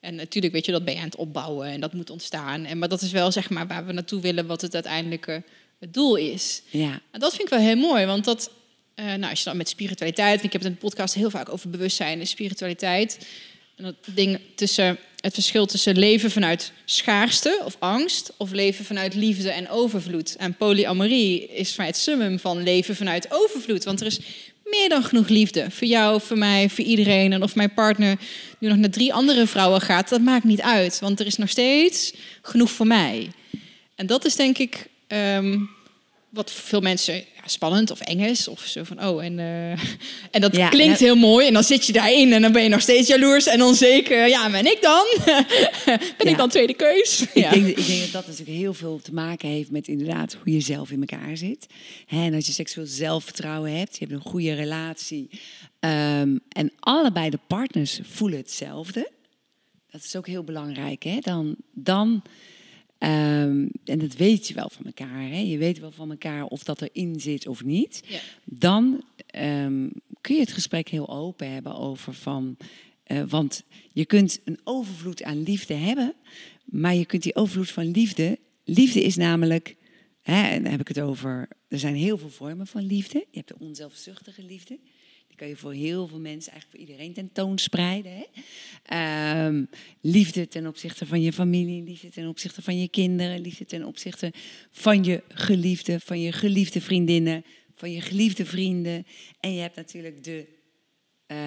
En natuurlijk weet je, dat ben je aan het opbouwen en dat moet ontstaan. En, maar dat is wel zeg maar waar we naartoe willen, wat het uiteindelijke het doel is. Ja, En dat vind ik wel heel mooi, want dat, eh, nou, als je dan met spiritualiteit, ik heb het in de podcast heel vaak over bewustzijn en spiritualiteit. En dat ding tussen het verschil tussen leven vanuit schaarste of angst, of leven vanuit liefde en overvloed. En polyamorie is voor het summum van leven vanuit overvloed, want er is meer dan genoeg liefde voor jou, voor mij, voor iedereen. En of mijn partner nu nog naar drie andere vrouwen gaat, dat maakt niet uit, want er is nog steeds genoeg voor mij. En dat is denk ik ehm, wat voor veel mensen ja, spannend of eng is. Of zo van, oh, en, eh, en dat Ja, klinkt heel mooi. En dan zit je daarin en dan ben je nog steeds jaloers en onzeker. Ja, ben ik dan? ben Ja. ik dan tweede keus? Ik, denk, ik denk dat dat natuurlijk heel veel te maken heeft met inderdaad hoe je zelf in elkaar zit. Hè, en als je seksueel zelfvertrouwen hebt, je hebt een goede relatie. ehm, en allebei de partners voelen hetzelfde. Dat is ook heel belangrijk. Hè? Dan, dan ehm, en dat weet je wel van elkaar. Hè? Je weet wel van elkaar of dat erin zit of niet. Ja. Dan ehm, kun je het gesprek heel open hebben over van. eh, want je kunt een overvloed aan liefde hebben, maar je kunt die overvloed van liefde. Liefde is namelijk, hè, en dan heb ik het over. Er zijn heel veel vormen van liefde. Je hebt de onzelfzuchtige liefde. Kan je voor heel veel mensen, eigenlijk voor iedereen tentoonspreiden. Hè? Ehm, liefde ten opzichte van je familie, liefde ten opzichte van je kinderen, liefde ten opzichte van je geliefde, van je geliefde vriendinnen, van je geliefde vrienden. En je hebt natuurlijk de eh,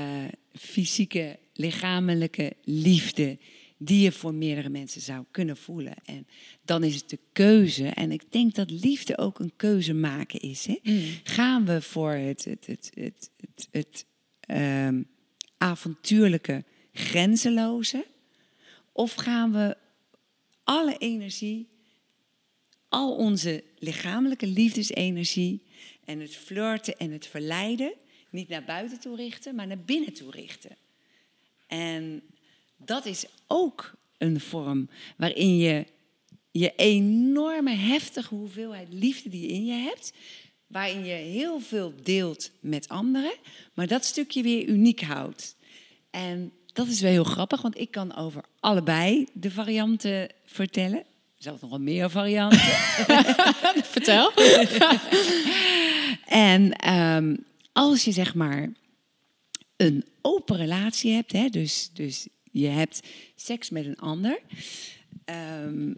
fysieke, lichamelijke liefde die je voor meerdere mensen zou kunnen voelen. En dan is het de keuze. En ik denk dat liefde ook een keuze maken is. Hè? Gaan we voor het, het, het, het, het, het ehm, avontuurlijke, grenzeloze? Of gaan we alle energie, al onze lichamelijke liefdesenergie en het flirten en het verleiden niet naar buiten toe richten, maar naar binnen toe richten? En dat is ook een vorm waarin je je enorme heftige hoeveelheid liefde die je in je hebt, waarin je heel veel deelt met anderen, maar dat stukje weer uniek houdt. En dat is wel heel grappig, want ik kan over allebei de varianten vertellen. Zelfs nog wel meer varianten. Vertel. En ehm, als je zeg maar een open relatie hebt, hè, dus, dus je hebt seks met een ander. ehm,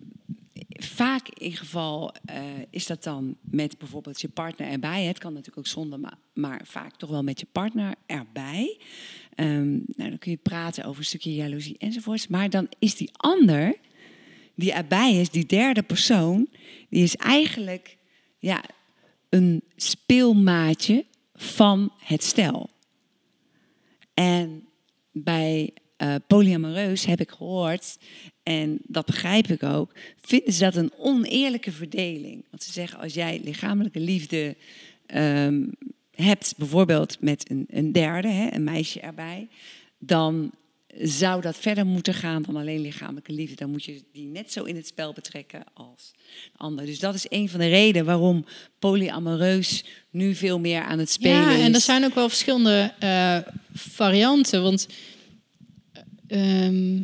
vaak in geval eh, is dat dan met bijvoorbeeld je partner erbij. Het kan natuurlijk ook zonder, maar, maar vaak toch wel met je partner erbij. Ehm, nou, dan kun je praten over een stukje jaloezie enzovoorts. Maar dan is die ander die erbij is, die derde persoon, die is eigenlijk ja, een speelmaatje van het stel. En bij eh polyamoreus heb ik gehoord, en dat begrijp ik ook, vinden ze dat een oneerlijke verdeling. Want ze zeggen, als jij lichamelijke liefde ehm, hebt, bijvoorbeeld met een, een derde, hè, een meisje erbij, dan zou dat verder moeten gaan dan alleen lichamelijke liefde. Dan moet je die net zo in het spel betrekken als de ander. Dus dat is een van de redenen waarom polyamoreus nu veel meer aan het spelen ja, is. en er zijn ook wel verschillende eh, varianten. Want ehm,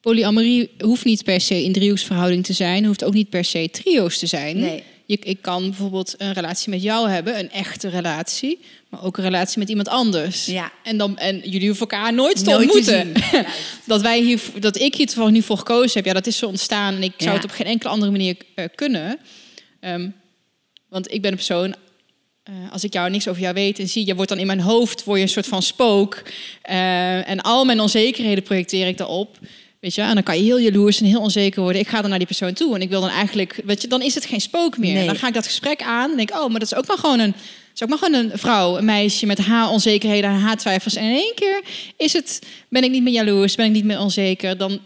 polyamorie hoeft niet per se in driehoeksverhouding te zijn. Hoeft ook niet per se trio's te zijn. Nee. Je, ik kan bijvoorbeeld een relatie met jou hebben, een echte relatie, maar ook een relatie met iemand anders. Ja. En, dan, en jullie hoeven elkaar nooit te Nooit ontmoeten. dat, wij hier, dat ik hier toevallig nu voor gekozen heb, ja, dat is zo ontstaan. En ik zou het op geen enkele andere manier eh, kunnen. Ehm, want ik ben een persoon, eh, als ik jou niks over jou weet en zie, je wordt dan in mijn hoofd word je een soort van spook. Eh, en al mijn onzekerheden projecteer ik daarop. Weet je, en dan kan je heel jaloers en heel onzeker worden. Ik ga dan naar die persoon toe en ik wil dan eigenlijk, weet je, dan is het geen spook meer. Nee. Dan ga ik dat gesprek aan en denk, oh, maar dat is ook maar gewoon een, is ook maar gewoon een vrouw, een meisje met haar onzekerheden en haar twijfels. En in één keer is het, ben ik niet meer jaloers, ben ik niet meer onzeker, dan,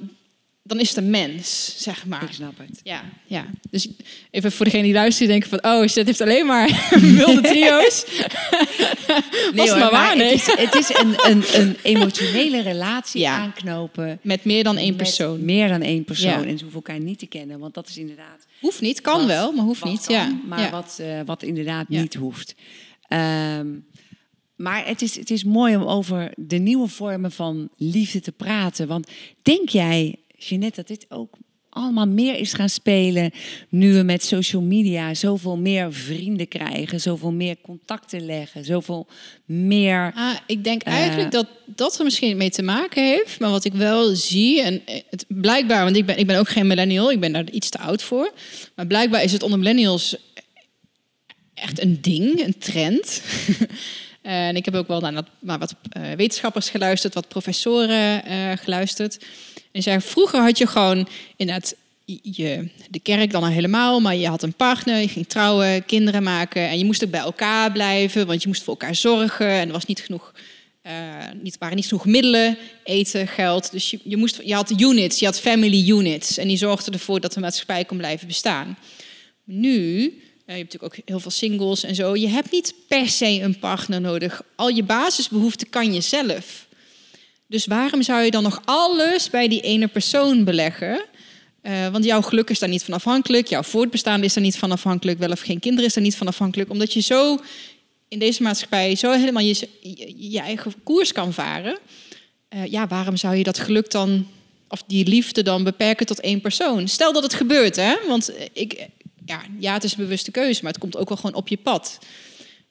dan is het een mens, zeg maar. Ik snap het. Ja, ja. Dus even voor degene die luistert, die denken van... oh, dat heeft alleen maar wilde trio's. Was het hoor, maar waar, nee. Het is, het is een, een, een emotionele relatie Ja. aanknopen. Met meer dan één met persoon. Meer dan één persoon. Ja. En ze hoeven elkaar niet te kennen. Want dat is inderdaad... Hoeft niet, kan wat- wel, maar hoeft wat niet. kan, ja. Maar ja. Wat, eh, wat inderdaad Ja. niet hoeft. Ehm, maar het is, het is mooi om over de nieuwe vormen van liefde te praten. Want denk jij, Jeanette, dat dit ook allemaal meer is gaan spelen nu we met social media zoveel meer vrienden krijgen, zoveel meer contacten leggen, zoveel meer. Ah, ik denk Eh. eigenlijk dat dat er misschien mee te maken heeft. Maar wat ik wel zie, en het, blijkbaar, want ik ben, ik ben ook geen millennial, ik ben daar iets te oud voor. Maar blijkbaar is het onder millennials echt een ding, een trend. en ik heb ook wel naar, naar wat eh, wetenschappers geluisterd, wat professoren eh, geluisterd. En zei, vroeger had je gewoon inderdaad je, de kerk dan al helemaal, maar je had een partner, je ging trouwen, kinderen maken en je moest ook bij elkaar blijven, want je moest voor elkaar zorgen en er was niet genoeg, eh, niet, waren niet genoeg middelen, eten, geld. Dus je, je, moest, je had units, je had family units en die zorgden ervoor dat de maatschappij kon blijven bestaan. Nu, eh, je hebt natuurlijk ook heel veel singles en zo, je hebt niet per se een partner nodig. Al je basisbehoeften kan je zelf. Dus waarom zou je dan nog alles bij die ene persoon beleggen? Eh, want jouw geluk is daar niet van afhankelijk. Jouw voortbestaan is daar niet van afhankelijk. Wel of geen kinderen is daar niet van afhankelijk. Omdat je zo in deze maatschappij zo helemaal je, eigen koers kan varen. Eh, ja, waarom zou je dat geluk dan, of die liefde dan beperken tot één persoon? Stel dat het gebeurt, hè? Want ik, ja, ja, het is een bewuste keuze, maar het komt ook wel gewoon op je pad.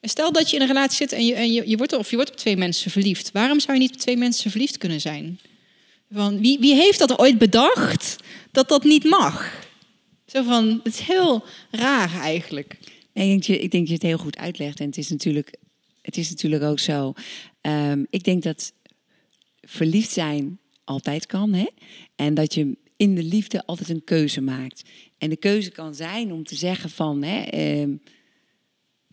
Stel dat je in een relatie zit en je, en je, je wordt of je wordt op twee mensen verliefd. Waarom zou je niet op twee mensen verliefd kunnen zijn? Van, wie, wie heeft dat ooit bedacht dat dat niet mag? Zo van, het is heel raar eigenlijk. Nee, ik, denk, je- ik denk dat je het heel goed uitlegt. En het is natuurlijk, het is natuurlijk ook zo. Ehm, ik denk dat verliefd zijn altijd kan. Hè? En dat je in de liefde altijd een keuze maakt. En de keuze kan zijn om te zeggen van... Hè, ehm,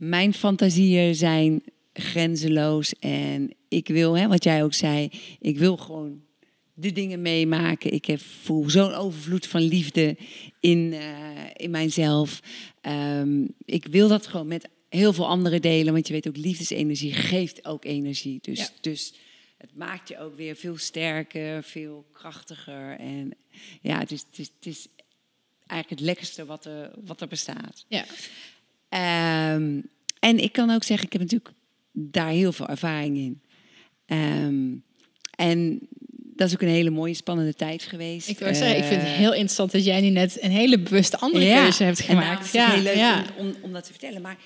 mijn fantasieën zijn grenzeloos. En ik wil, hè, wat jij ook zei, ik wil gewoon de dingen meemaken. Ik heb, voel zo'n overvloed van liefde in, eh, in mijzelf. Ehm, ik wil dat gewoon met heel veel anderen delen. Want je weet ook, liefdesenergie geeft ook energie. Dus, Ja. dus het maakt je ook weer veel sterker, veel krachtiger. En ja, het is, het is, het is eigenlijk het lekkerste wat er, wat er bestaat. Ja. Ehm, en ik kan ook zeggen, ik heb natuurlijk daar heel veel ervaring in. Ehm, en dat is ook een hele mooie, spannende tijd geweest. Ik wil zeggen, ik vind het Eh, heel interessant dat jij nu net een hele bewuste andere ja, keuze hebt gemaakt. Ja, heel leuk ja. om, om, om dat te vertellen. Maar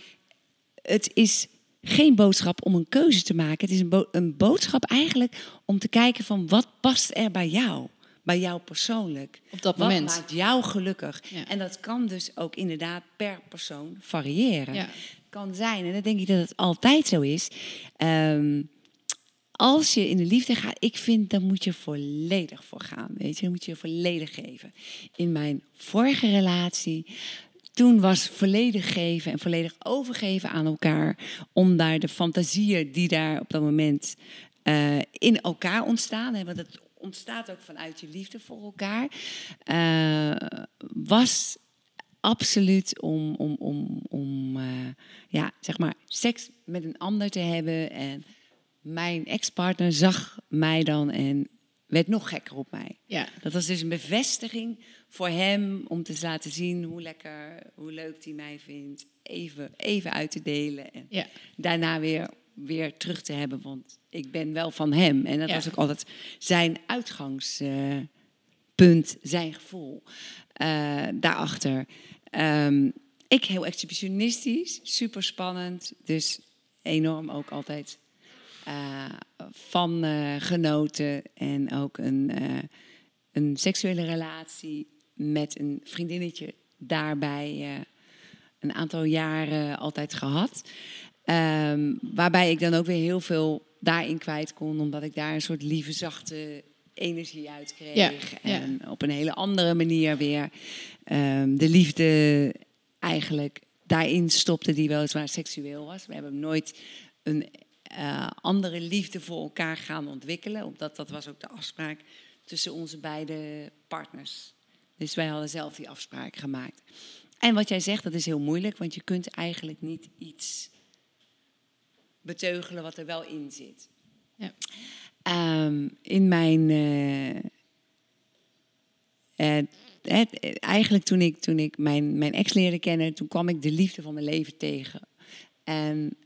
het is geen boodschap om een keuze te maken. Het is een, bo- een boodschap eigenlijk om te kijken van wat past er bij jou. Bij jou persoonlijk. Op dat wat moment. maakt jou gelukkig? Ja. En dat kan dus ook inderdaad per persoon variëren. Ja. Kan zijn, en dan denk ik dat het altijd zo is. Ehm, als je in de liefde gaat, ik vind, dan moet je volledig voor gaan. Weet je, dan moet je je volledig geven. In mijn vorige relatie, toen was volledig geven en volledig overgeven aan elkaar. Om daar de fantasieën die daar op dat moment eh, in elkaar ontstaan. Hè, want het ontstaat ook vanuit je liefde voor elkaar. eh, was absoluut om, om, om, om eh, ja, zeg maar, seks met een ander te hebben. En mijn ex-partner zag mij dan en werd nog gekker op mij. Ja. Dat was dus een bevestiging voor hem om te laten zien hoe lekker, hoe leuk hij mij vindt. Even, even uit te delen en Ja. daarna weer, weer terug te hebben. Want ik ben wel van hem. En dat Ja. was ook altijd zijn uitgangspunt, zijn gevoel eh, daarachter. Ehm, ik heel exhibitionistisch, super spannend. Dus enorm ook altijd eh, van eh, genoten. En ook een, een seksuele relatie met een vriendinnetje daarbij een aantal jaren altijd gehad. Ehm, waarbij ik dan ook weer heel veel daarin kwijt kon, omdat ik daar een soort lieve, zachte energie uit kreeg. Ja, ja. En op een hele andere manier weer ehm, de liefde eigenlijk daarin stopte, die weliswaar seksueel was. We hebben nooit een eh, andere liefde voor elkaar gaan ontwikkelen, omdat dat was ook de afspraak tussen onze beide partners. Dus wij hadden zelf die afspraak gemaakt. En wat jij zegt, dat is heel moeilijk, want je kunt eigenlijk niet iets beteugelen wat er wel in zit. Ja. Ehm, in mijn. eh, eh, het- eigenlijk toen ik, toen ik mijn, mijn ex leerde kennen, toen kwam ik de liefde van mijn leven tegen. En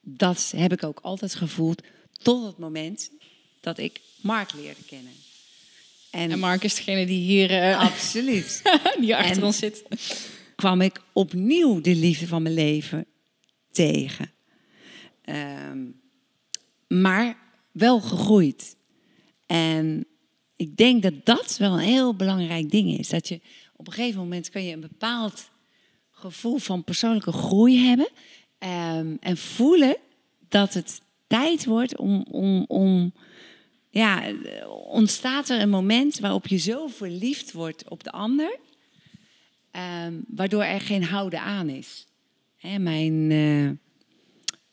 dat heb ik ook altijd gevoeld tot het moment dat ik Mark leerde kennen. En, En Mark is degene die hier, eh, absoluut die achter En- ons zit. kwam ik opnieuw de liefde van mijn leven tegen. Ehm, maar wel gegroeid. En ik denk dat dat wel een heel belangrijk ding is. Dat je op een gegeven moment kan je een bepaald gevoel van persoonlijke groei hebben. ehm, en voelen dat het tijd wordt om, om, om ja, ontstaat er een moment waarop je zo verliefd wordt op de ander, ehm, waardoor er geen houden aan is. Hè, mijn, eh,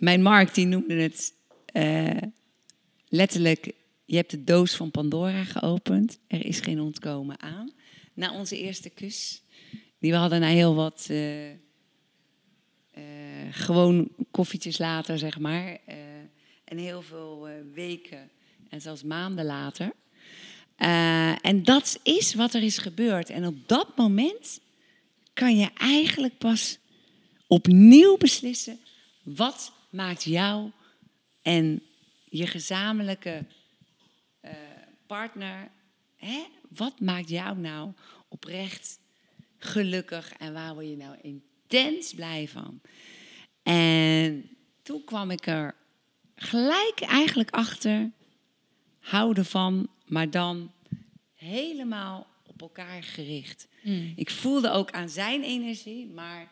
mijn Mark die noemde het eh, letterlijk, je hebt de doos van Pandora geopend, er is geen ontkomen aan. Na onze eerste kus, die we hadden na heel wat eh, eh, gewoon koffietjes later, zeg maar. en heel veel weken en zelfs maanden later. En dat is wat er is gebeurd. En op dat moment kan je eigenlijk pas opnieuw beslissen wat maakt jou en je gezamenlijke eh, partner, hè, wat maakt jou nou oprecht gelukkig en waar word je nou intens blij van? En toen kwam ik er gelijk eigenlijk achter, houden van, maar dan helemaal op elkaar gericht. Ik voelde ook aan zijn energie, maar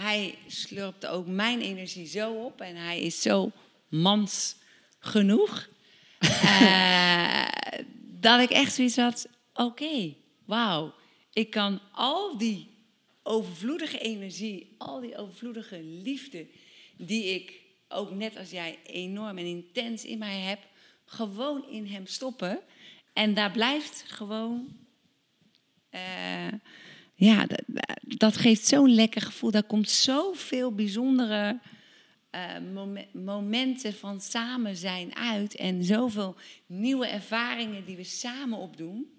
hij slurpte ook mijn energie zo op en hij is zo mans genoeg. eh, dat ik echt zoiets had, oké, wauw. Ik kan al die overvloedige energie, al die overvloedige liefde... die ik ook net als jij enorm en intens in mij heb... gewoon in hem stoppen. En daar blijft gewoon eh, ja, dat, dat geeft zo'n lekker gevoel. Daar komt zoveel bijzondere eh, momen- momenten van samen zijn uit. En zoveel nieuwe ervaringen die we samen opdoen.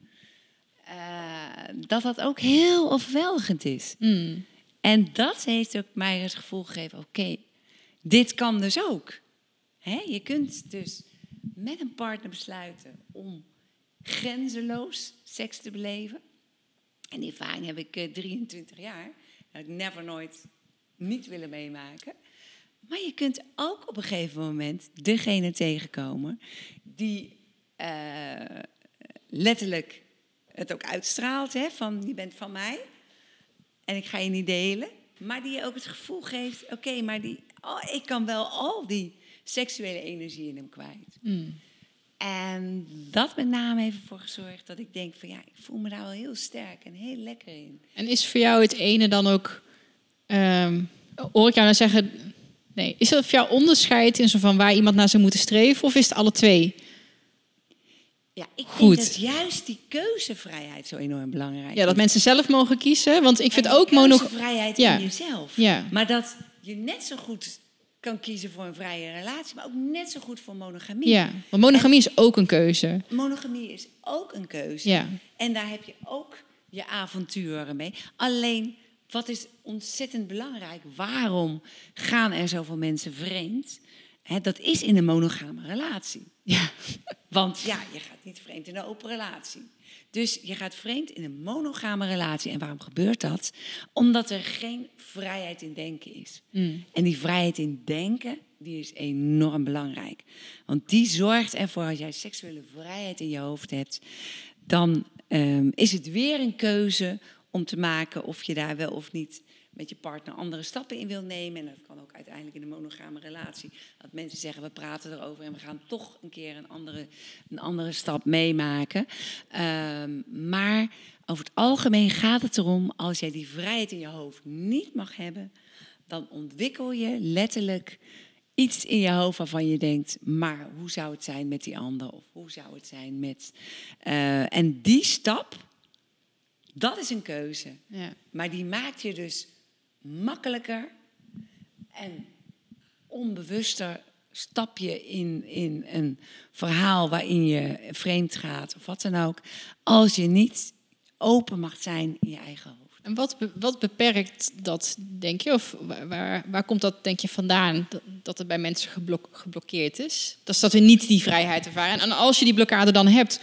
eh, dat dat ook heel overweldigend is. Mm. En dat heeft ook mij het gevoel gegeven: oké, dit kan dus ook. Hè? Je kunt dus met een partner besluiten om grenzeloos seks te beleven. En die ervaring heb ik eh, 23 jaar. Dat ik never nooit niet willen meemaken. Maar je kunt ook op een gegeven moment degene tegenkomen die eh, letterlijk het ook uitstraalt, hè, van je bent van mij en ik ga je niet delen. Maar die je ook het gevoel geeft, oké, maar die, oh, ik kan wel al die seksuele energie in hem kwijt. Mm. En dat met name heeft ervoor gezorgd dat ik denk van ja, ik voel me daar wel heel sterk en heel lekker in. En is voor jou het ene dan ook... ehm hoor ik jou nou zeggen... Nee, is dat voor jou onderscheid in zo van waar iemand naar zou moeten streven? Of is het alle twee? Ja, ik Goed. denk dat juist die keuzevrijheid zo enorm belangrijk Ja, dat is. mensen zelf mogen kiezen. Want ik vind ook mono... keuzevrijheid Ja. in jezelf. Ja. Maar dat je net zo goed kan kiezen voor een vrije relatie, maar ook net zo goed voor monogamie. Ja, want monogamie is ook een keuze. Monogamie is ook een keuze. Ja. En daar heb je ook je avonturen mee. Alleen, wat is ontzettend belangrijk? Waarom gaan er zoveel mensen vreemd? Dat is in een monogame relatie. Ja. Want ja, je gaat niet vreemd in een open relatie. Dus je gaat vreemd in een monogame relatie. En waarom gebeurt dat? Omdat er geen vrijheid in denken is. En die vrijheid in denken, die is enorm belangrijk. Want die zorgt ervoor, als jij seksuele vrijheid in je hoofd hebt, dan ehm, is het weer een keuze om te maken of je daar wel of niet met je partner andere stappen in wil nemen. En dat kan ook uiteindelijk in een monogame relatie. Dat mensen zeggen, we praten erover en we gaan toch een keer een andere, een andere stap meemaken. Ehm, maar over het algemeen gaat het erom, als jij die vrijheid in je hoofd niet mag hebben, dan ontwikkel je letterlijk iets in je hoofd waarvan je denkt, maar hoe zou het zijn met die ander? Of hoe zou het zijn met... eh, en die stap, dat is een keuze. Ja. Maar die maakt je dus makkelijker en onbewuster stap je in, in een verhaal waarin je vreemd gaat of wat dan ook, als je niet open mag zijn in je eigen hoofd. En wat, wat beperkt dat, denk je? Of waar, waar, komt dat, denk je, vandaan? Dat, het bij mensen geblok- geblokkeerd is? Dat is dat niet die vrijheid ervaren. En als je die blokkade dan hebt,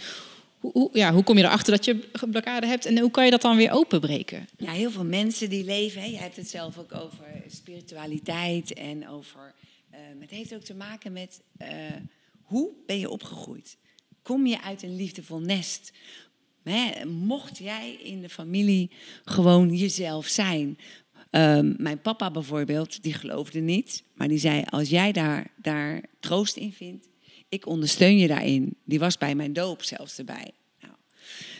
hoe, ja, hoe kom je erachter dat je blokkade hebt? En hoe kan je dat dan weer openbreken? Ja, heel veel mensen die leven, hè, je hebt het zelf ook over spiritualiteit en over. eh, het heeft ook te maken met eh, hoe ben je opgegroeid? Kom je uit een liefdevol nest? Hè, mocht jij in de familie gewoon jezelf zijn? Ehm, mijn papa bijvoorbeeld, die geloofde niet, maar die zei: Als jij daar, daar troost in vindt, ik ondersteun je daarin. Die was bij mijn doop zelfs erbij. Nou,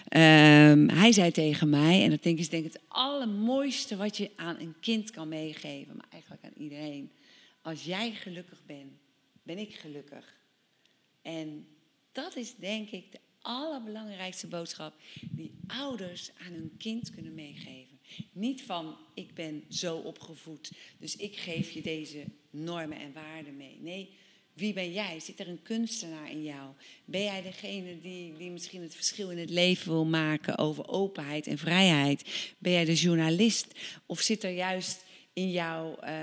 Ehm, hij zei tegen mij, en dat denk ik is denk ik het allermooiste wat je aan een kind kan meegeven, maar eigenlijk aan iedereen. Als jij gelukkig bent, ben ik gelukkig. En dat is denk ik de allerbelangrijkste boodschap die ouders aan hun kind kunnen meegeven. Niet van ik ben zo opgevoed, dus ik geef je deze normen en waarden mee. Nee, wie ben jij? Zit er een kunstenaar in jou? Ben jij degene die, die misschien het verschil in het leven wil maken over openheid en vrijheid? Ben jij de journalist? Of zit er juist in jou eh,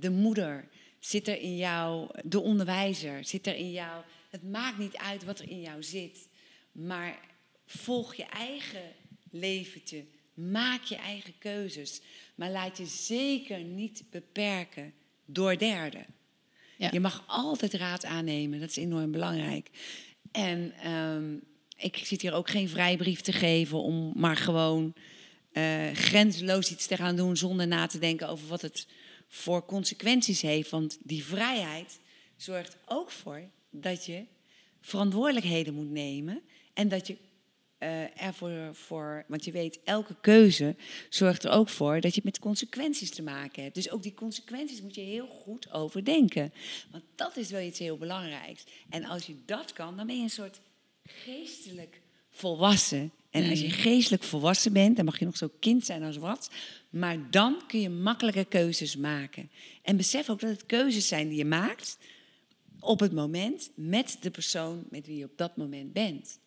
de moeder? Zit er in jou de onderwijzer? Zit er in jou. Het maakt niet uit wat er in jou zit, maar volg je eigen leventje. Maak je eigen keuzes. Maar laat je zeker niet beperken door derden. Je mag altijd raad aannemen, dat is enorm belangrijk. En ehm, ik zit hier ook geen vrijbrief te geven om maar gewoon eh grenzeloos iets te gaan doen zonder na te denken over wat het voor consequenties heeft. Want die vrijheid zorgt ook voor dat je verantwoordelijkheden moet nemen en dat je eh, ervoor, voor, want je weet, elke keuze zorgt er ook voor dat je met consequenties te maken hebt. Dus ook die consequenties moet je heel goed overdenken. Want dat is wel iets heel belangrijks. En als je dat kan, dan ben je een soort geestelijk volwassen. En als je geestelijk volwassen bent, dan mag je nog zo kind zijn als wat. Maar dan kun je makkelijke keuzes maken. En besef ook dat het keuzes zijn die je maakt op het moment met de persoon met wie je op dat moment bent.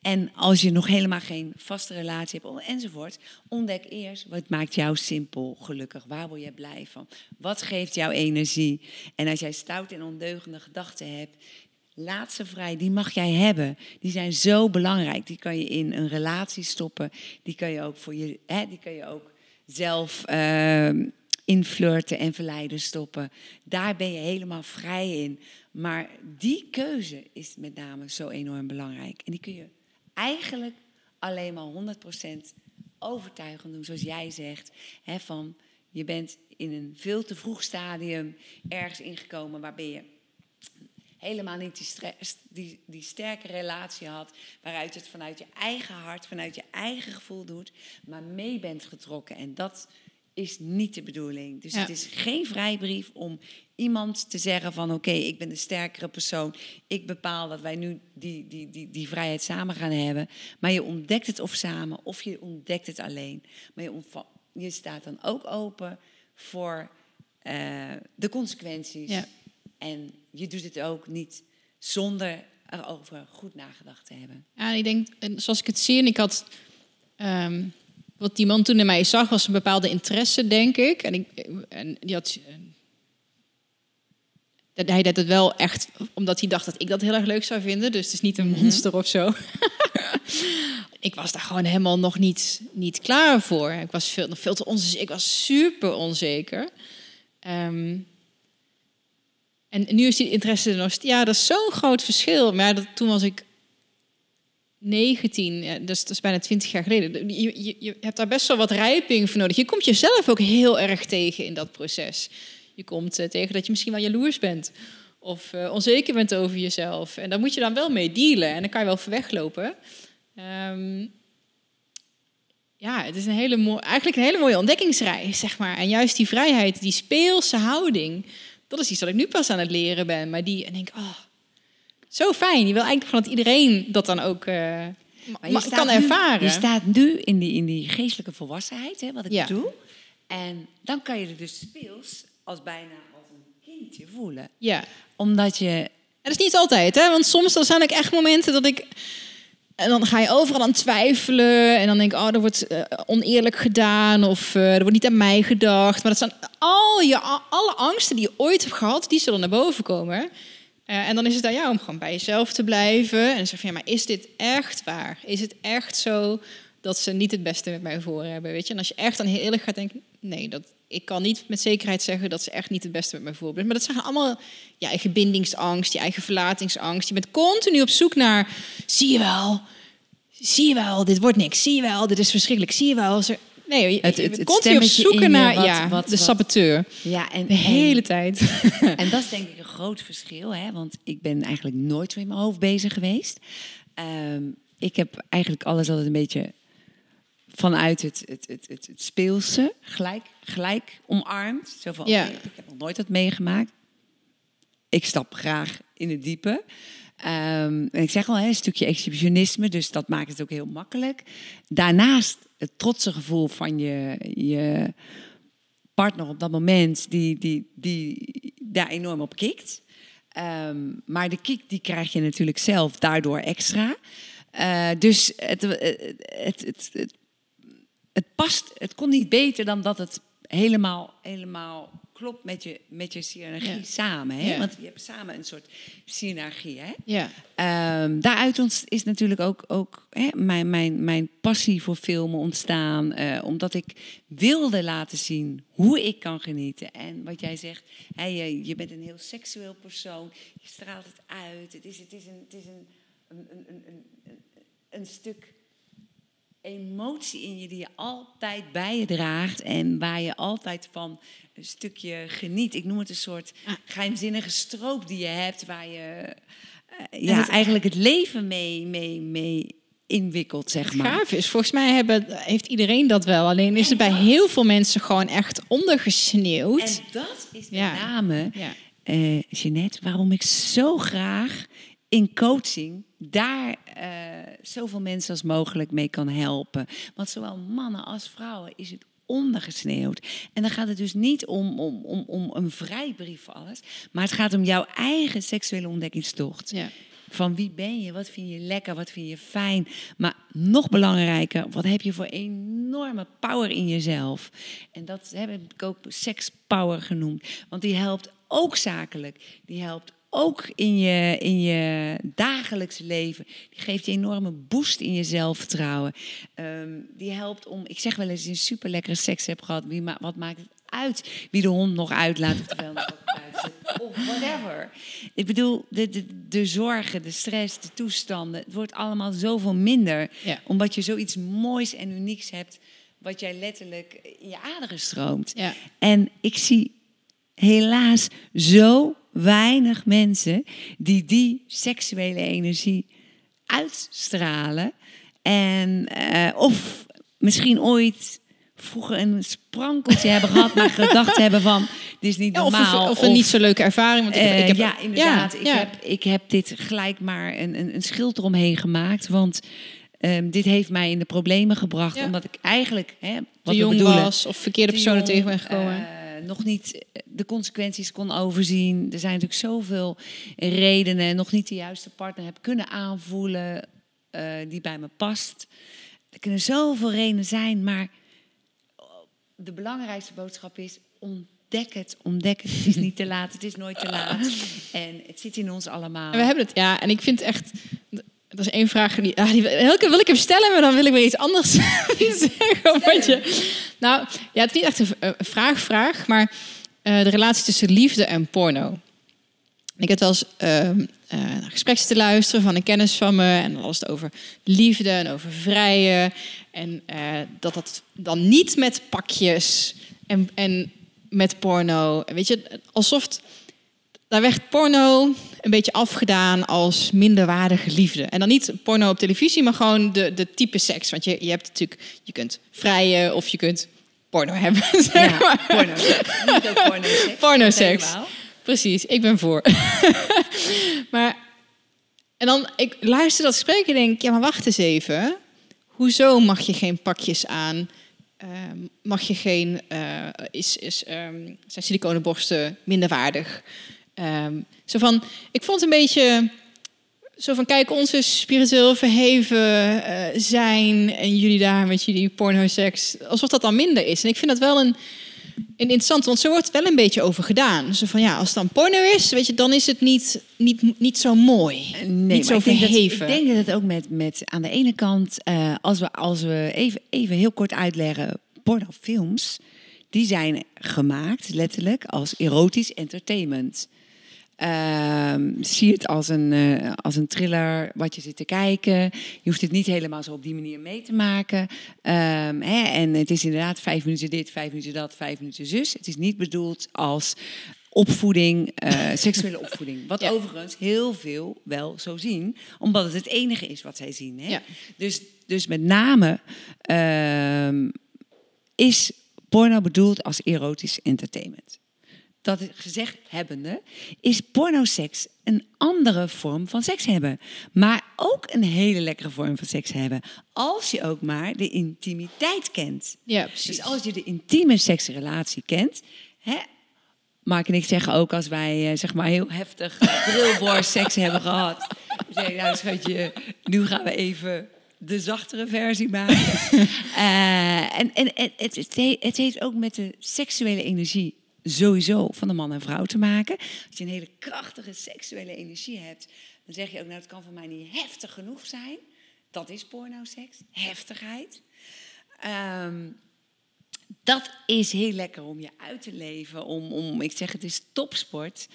En als je nog helemaal geen vaste relatie hebt enzovoort, ontdek eerst wat maakt jou simpel gelukkig. Waar word je blij van? Wat geeft jou energie? En als jij stout en ondeugende gedachten hebt, laat ze vrij. Die mag jij hebben. Die zijn zo belangrijk. Die kan je in een relatie stoppen. Die kan je ook voor je, hè, die kan je ook zelf ehm, in flirten en verleiden stoppen. Daar ben je helemaal vrij in. Maar die keuze is met name zo enorm belangrijk. En die kun je eigenlijk alleen maar 100% overtuigend doen, zoals jij zegt. Hè, van je bent in een veel te vroeg stadium ergens ingekomen waarbij je helemaal niet die, die, die sterke relatie had, waaruit het vanuit je eigen hart, vanuit je eigen gevoel doet, maar mee bent getrokken. En dat is niet de bedoeling. Dus Ja. het is geen vrijbrief om iemand te zeggen van... oké, ik ben de sterkere persoon. Ik bepaal dat wij nu die, die, die, die vrijheid samen gaan hebben. Maar je ontdekt het of samen of je ontdekt het alleen. Maar je, je staat dan ook open voor eh, de consequenties. Ja. En je doet het ook niet zonder erover goed nagedacht te hebben. Ja, ik denk, en zoals ik het zie, en ik had. ehm, wat die man toen in mij zag, was een bepaalde interesse, denk ik. En, ik, en die had. Dat hij deed het wel echt omdat hij dacht dat ik dat heel erg leuk zou vinden. Dus het is niet een monster of zo. ik was daar gewoon helemaal nog niet, niet klaar voor. Ik was veel, nog veel te onzeker. Ik was super onzeker. Ehm, en nu is die interesse er nog. Ja, dat is zo'n groot verschil. Maar dat, toen was ik 19, ja, dus dat is bijna 20 jaar geleden. Je, je, je hebt daar best wel wat rijping voor nodig. Je komt jezelf ook heel erg tegen in dat proces. Je komt eh, tegen dat je misschien wel jaloers bent. Of eh, onzeker bent over jezelf. En daar moet je dan wel mee dealen. En dan kan je wel voor weglopen. Ehm, ja, het is een hele mooi, eigenlijk een hele mooie ontdekkingsreis, zeg maar. En juist die vrijheid, die speelse houding, dat is iets wat ik nu pas aan het leren ben. Maar die, en denk, oh, zo fijn. Je wil eigenlijk gewoon dat iedereen dat dan ook eh, kan nu- ervaren. je staat nu in die, in die geestelijke volwassenheid, hè, wat ik Ja. doe. En dan kan je er dus speels als bijna als een kindje voelen. Ja. Omdat je... En dat is niet altijd, hè? Want soms dan zijn er echt momenten dat ik. En dan ga je overal aan twijfelen. En dan denk ik, oh, er wordt eh, oneerlijk gedaan. Of eh, er wordt niet aan mij gedacht. Maar dat zijn al je, alle angsten die je ooit hebt gehad, die zullen naar boven komen. Eh, en dan is het aan jou om gewoon bij jezelf te blijven. En dan zeg je, ja, maar is dit echt waar? Is het echt zo dat ze niet het beste met mij voor hebben? Weet je? En als je echt dan heel eerlijk gaat denken, nee, dat, ik kan niet met zekerheid zeggen dat ze echt niet het beste met mij voor hebben. Maar dat zijn allemaal je eigen bindingsangst, je eigen verlatingsangst. Je bent continu op zoek naar, zie je wel, zie je wel, dit wordt niks. Zie je wel, dit is verschrikkelijk. Zie je wel. Nee, je, Het- het- continu op zoeken naar wat- ja, wat- de wat- saboteur. Ja, en, De hele en, tijd. en dat is denk ik een groot verschil, hè? want ik ben eigenlijk nooit zo in mijn hoofd bezig geweest. Ehm, ik heb eigenlijk alles altijd een beetje vanuit het, het, het, het, het speelse gelijk, gelijk omarmd. Zo van, Ja. ik heb nog nooit dat meegemaakt. Ik stap graag in het diepe. Ehm, en ik zeg al, hè, een stukje exhibitionisme, dus dat maakt het ook heel makkelijk. Daarnaast het trotse gevoel van je, je partner op dat moment, die, die, die daar enorm op kikt. Ehm, maar de kick die krijg je natuurlijk zelf daardoor extra. Eh, dus het, het, het, het, het, past, het kon niet beter dan dat het helemaal, helemaal klopt met je, met je synergie Ja. samen. Hè? Ja. Want je hebt samen een soort synergie. Hè? Ja. Ehm, daaruit is natuurlijk ook, ook hè, mijn, mijn, mijn passie voor filmen ontstaan. eh, omdat ik wilde laten zien hoe ik kan genieten. En wat jij zegt, hè, je, je bent een heel seksueel persoon. Je straalt het uit. Het is, het is, een, het is een, een, een, een, een stuk emotie in je die je altijd bij je draagt. En waar je altijd van een stukje geniet. Ik noem het een soort geheimzinnige stroop die je hebt. Waar je eh, ja, het- eigenlijk het leven mee, mee, mee inwikkelt, zeg maar. Gaaf is. Volgens mij hebben, heeft iedereen dat wel. Alleen is het bij heel veel mensen gewoon echt ondergesneeuwd. En dat is met Ja. name, Ja. Jeanette, waarom ik zo graag in coaching daar eh, zoveel mensen als mogelijk mee kan helpen. Want zowel mannen als vrouwen is het ondergesneeuwd. En dan gaat het dus niet om, om, om, om een vrijbrief voor alles, maar het gaat om jouw eigen seksuele ontdekkingstocht. Ja. Van wie ben je? Wat vind je lekker? Wat vind je fijn? Maar nog belangrijker, wat heb je voor enorme power in jezelf? En dat heb ik ook sex power genoemd. Want die helpt ook zakelijk. Die helpt ook in je, in je dagelijks leven. Die geeft je enorme boost in je zelfvertrouwen. Ehm, die helpt om, ik zeg wel eens, een super lekkere seks hebt gehad. Wie ma wat maakt het uit wie de hond nog uitlaat of de vuilnis ook buiten zet, of whatever. Ik bedoel, de, de, de zorgen, de stress, de toestanden, het wordt allemaal zoveel minder. Ja. Omdat je zoiets moois en unieks hebt, wat jij letterlijk in je aderen stroomt. Ja. En ik zie helaas zo weinig mensen die die seksuele energie uitstralen. En, eh, of misschien ooit vroeger een sprankeltje hebben gehad, maar gedacht hebben van, dit is niet Ja, of, normaal. een, of een niet zo leuke ervaring. Want ik, heb- Eh, ik heb, ja, inderdaad. ja, ik, ja. Heb, ik heb dit gelijk maar een, een, een schild eromheen gemaakt. Want ehm, dit heeft mij in de problemen gebracht. Omdat ik eigenlijk, hè, wat te jong bedoelen, was of verkeerde personen jong, tegen ben gekomen. eh, nog niet de consequenties kon overzien. Er zijn natuurlijk zoveel redenen. Nog niet de juiste partner heb kunnen aanvoelen eh, die bij me past. Er kunnen zoveel redenen zijn, maar de belangrijkste boodschap is: ontdek het, ontdek het. Het is niet te laat, het is nooit te laat. En het zit in ons allemaal. En we hebben het, ja. En ik vind echt... Dat is één vraag die, ah, die wil ik hem stellen, maar dan wil ik weer iets anders zeggen. Wat je, nou, ja, het is niet echt een vraag, vraag, maar eh, de relatie tussen liefde en porno. Ik heb wel eens naar gesprekken te luisteren van een kennis van me. En dan was het over liefde en over vrijen. En eh, dat dat dan niet met pakjes en, en met porno. Weet je, alsof het- daar werd porno een beetje afgedaan als minderwaardige liefde. En dan niet porno op televisie, maar gewoon de, de type seks. Want je, je hebt natuurlijk, je kunt vrijen of je kunt porno hebben. zeg ja, maar. porno. Niet ook porno seks. Helemaal. Precies, ik ben voor. maar, en dan, ik luister dat gesprek en denk, ja, maar wacht eens even. Hoezo mag je geen pakjes aan? Ehm, mag je geen, eh, is, is, ehm, zijn siliconenborsten minderwaardig? Ehm zo van, ik vond een beetje, zo van, kijk, onze spiritueel verheven eh, zijn en jullie daar met jullie pornoseks, alsof dat dan minder is. En ik vind dat wel een, een interessant, want zo wordt het wel een beetje over gedaan. Zo van, ja, als het dan porno is, weet je, dan is het niet, niet, niet zo mooi. Nee, niet zo ik denk dat- verheven. ik denk dat het ook met, met aan de ene kant, eh, als we, als we even, even heel kort uitleggen, pornofilms, die zijn gemaakt letterlijk als erotisch entertainment. Ehm, zie het als een, eh, als een thriller wat je zit te kijken. Je hoeft het niet helemaal zo op die manier mee te maken. Ehm, hè, en het is inderdaad vijf minuten dit, vijf minuten dat, vijf minuten zus. Het is niet bedoeld als opvoeding, eh, seksuele opvoeding. Wat Ja. overigens heel veel wel zo zien, omdat het het enige is wat zij zien. Hè? Ja. Dus, dus met name ehm, is porno bedoeld als erotisch entertainment. Dat gezegd hebbende, is pornoseks een andere vorm van seks hebben. Maar ook een hele lekkere vorm van seks hebben. Als je ook maar de intimiteit kent. Ja, precies. Dus als je de intieme seksrelatie kent. Hè, Mark en ik zeggen ook als wij eh, zeg maar heel heftig drillborst seks hebben gehad. We zeggen, nou schatje, nu gaan we even de zachtere versie maken. Eh, en en het, het, he- het heeft ook met de seksuele energie sowieso van de man en vrouw te maken. Als je een hele krachtige seksuele energie hebt, dan zeg je ook, nou het kan voor mij niet heftig genoeg zijn. Dat is pornoseks, heftigheid. Ehm, dat is heel lekker om je uit te leven. Om, om ik zeg, het is topsport.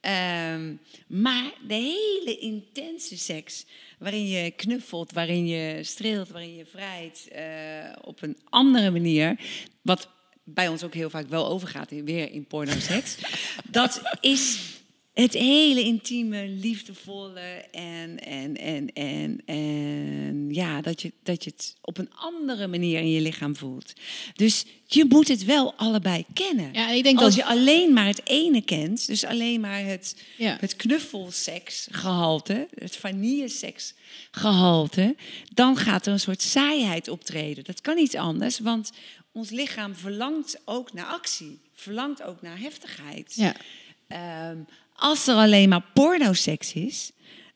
Ehm, maar de hele intense seks, waarin je knuffelt, waarin je streelt, waarin je vrijt, eh, op een andere manier, wat bij ons ook heel vaak wel overgaat, in- weer in pornoseks, dat is het hele intieme, liefdevolle en, en, en, en, en ja, dat je, dat je het op een andere manier in je lichaam voelt. Dus je moet het wel allebei kennen. Ja, ik denk Als dat- je alleen maar het ene kent, dus alleen maar het, Ja. het knuffelseksgehalte, het vanilleseksgehalte, dan gaat er een soort saaiheid optreden. Dat kan niet anders, want ons lichaam verlangt ook naar actie, verlangt ook naar heftigheid. Ja. Ehm, als er alleen maar pornoseks is,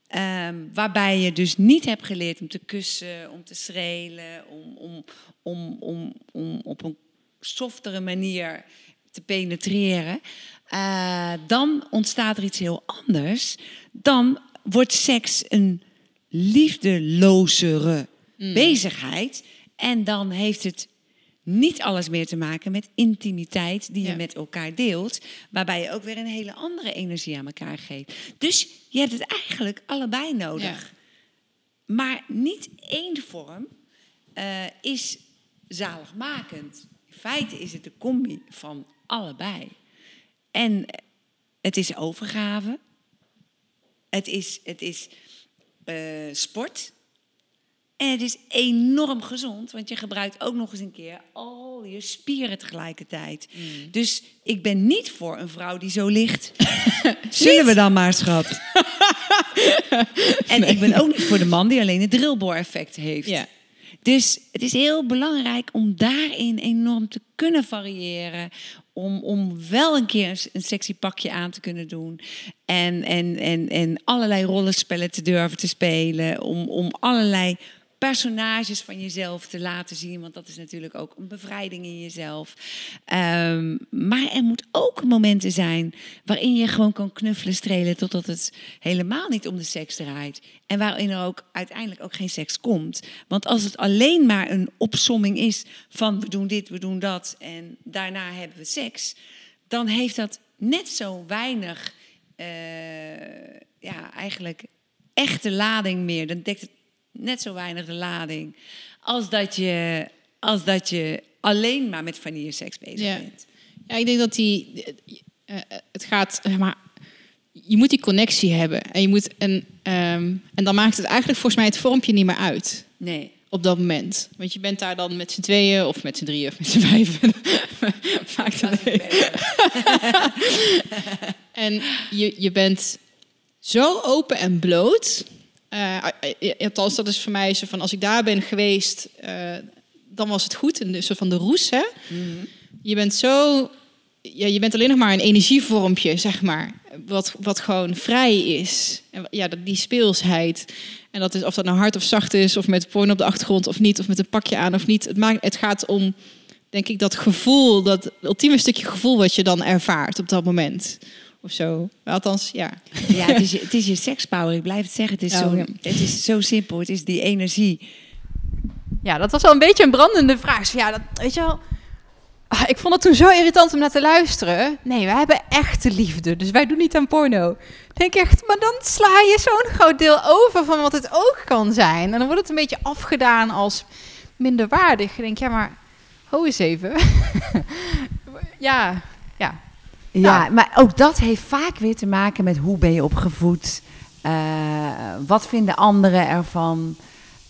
ehm, waarbij je dus niet hebt geleerd om te kussen, om te strelen, om, om, om, om, om op een softere manier te penetreren, eh, dan ontstaat er iets heel anders. Dan wordt seks een liefdelozere bezigheid. En dan heeft het niet alles meer te maken met intimiteit die je Ja. met elkaar deelt, waarbij je ook weer een hele andere energie aan elkaar geeft. Dus je hebt het eigenlijk allebei nodig. Maar niet één vorm eh, is zaligmakend. In feite is het de combi van allebei. En het is overgave. Het is, het is eh, sport. En het is enorm gezond, want je gebruikt ook nog eens een keer al je spieren tegelijkertijd. Dus ik ben niet voor een vrouw die zo ligt. Zullen we dan maar, schat? en ik ben ook niet voor de man die alleen het drillboor-effect heeft. Ja. Dus het is heel belangrijk om daarin enorm te kunnen variëren. Om, om wel een keer een, een sexy pakje aan te kunnen doen. En, en, en, en allerlei rollenspellen te durven te spelen. Om, om allerlei personages van jezelf te laten zien. Want dat is natuurlijk ook een bevrijding in jezelf. Ehm, maar er moet ook momenten zijn waarin je gewoon kan knuffelen, strelen. Totdat het helemaal niet om de seks draait. En waarin er ook uiteindelijk ook geen seks komt. Want als het alleen maar een opsomming is van we doen dit, we doen dat. En daarna hebben we seks. Dan heeft dat net zo weinig, eh, ja, eigenlijk echte lading meer. Dan dekt het net zo weinig lading als dat je, als dat je alleen maar met vanilleseks bezig Ja. bent. Ja, ik denk dat die. eh, eh, het gaat, maar. Je moet die connectie hebben. En, je moet, en, ehm, en dan maakt het eigenlijk volgens mij het vormpje niet meer uit. Nee. Op dat moment. Want je bent daar dan met z'n tweeën of met z'n drieën of met z'n vijven. maakt het niet. En je, je bent zo open en bloot. Eh, althans, dat is voor mij zo van als ik daar ben geweest, dan was het goed. Een soort van de roes, hè? Je bent zo. Ja, je bent alleen nog maar een energievormpje, zeg maar. Wat, wat gewoon vrij is. En ja, die speelsheid. En dat is of dat nou hard of zacht is, of met porno op de achtergrond of niet, of met een pakje aan of niet. Het, maakt, het gaat om, denk ik, dat gevoel, dat ultieme stukje gevoel wat je dan ervaart op dat moment. Of zo. Althans, ja. Ja, het is, je, het is je sekspower. Ik blijf het zeggen. Het is, Oh, zo, ja. het is zo simpel. Het is die energie. Ja, dat was wel een beetje een brandende vraag. Dus ja, dat, weet je wel. Ah, Ik vond het toen zo irritant om naar te luisteren. Nee, wij hebben echte liefde, dus wij doen niet aan porno. Ik denk echt, maar dan sla je zo'n groot deel over van wat het ook kan zijn. En dan wordt het een beetje afgedaan als minderwaardig. Je denkt, ja, maar ho eens even. ja, ja. Ja, Ja. maar ook dat heeft vaak weer te maken met hoe ben je opgevoed. Eh, wat vinden anderen ervan?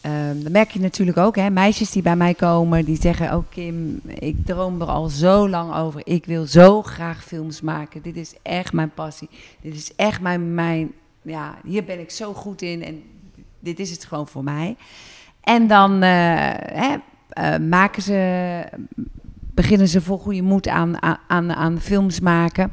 Ehm dat merk je natuurlijk ook. Hè? Meisjes die bij mij komen, die zeggen... Oh Kim, ik droom er al zo lang over. Ik wil zo graag films maken. Dit is echt mijn passie. Dit is echt mijn... mijn ja, hier ben ik zo goed in. En dit is het gewoon voor mij. En dan eh, hè, eh, maken ze beginnen ze vol goede moed aan, aan, aan films maken.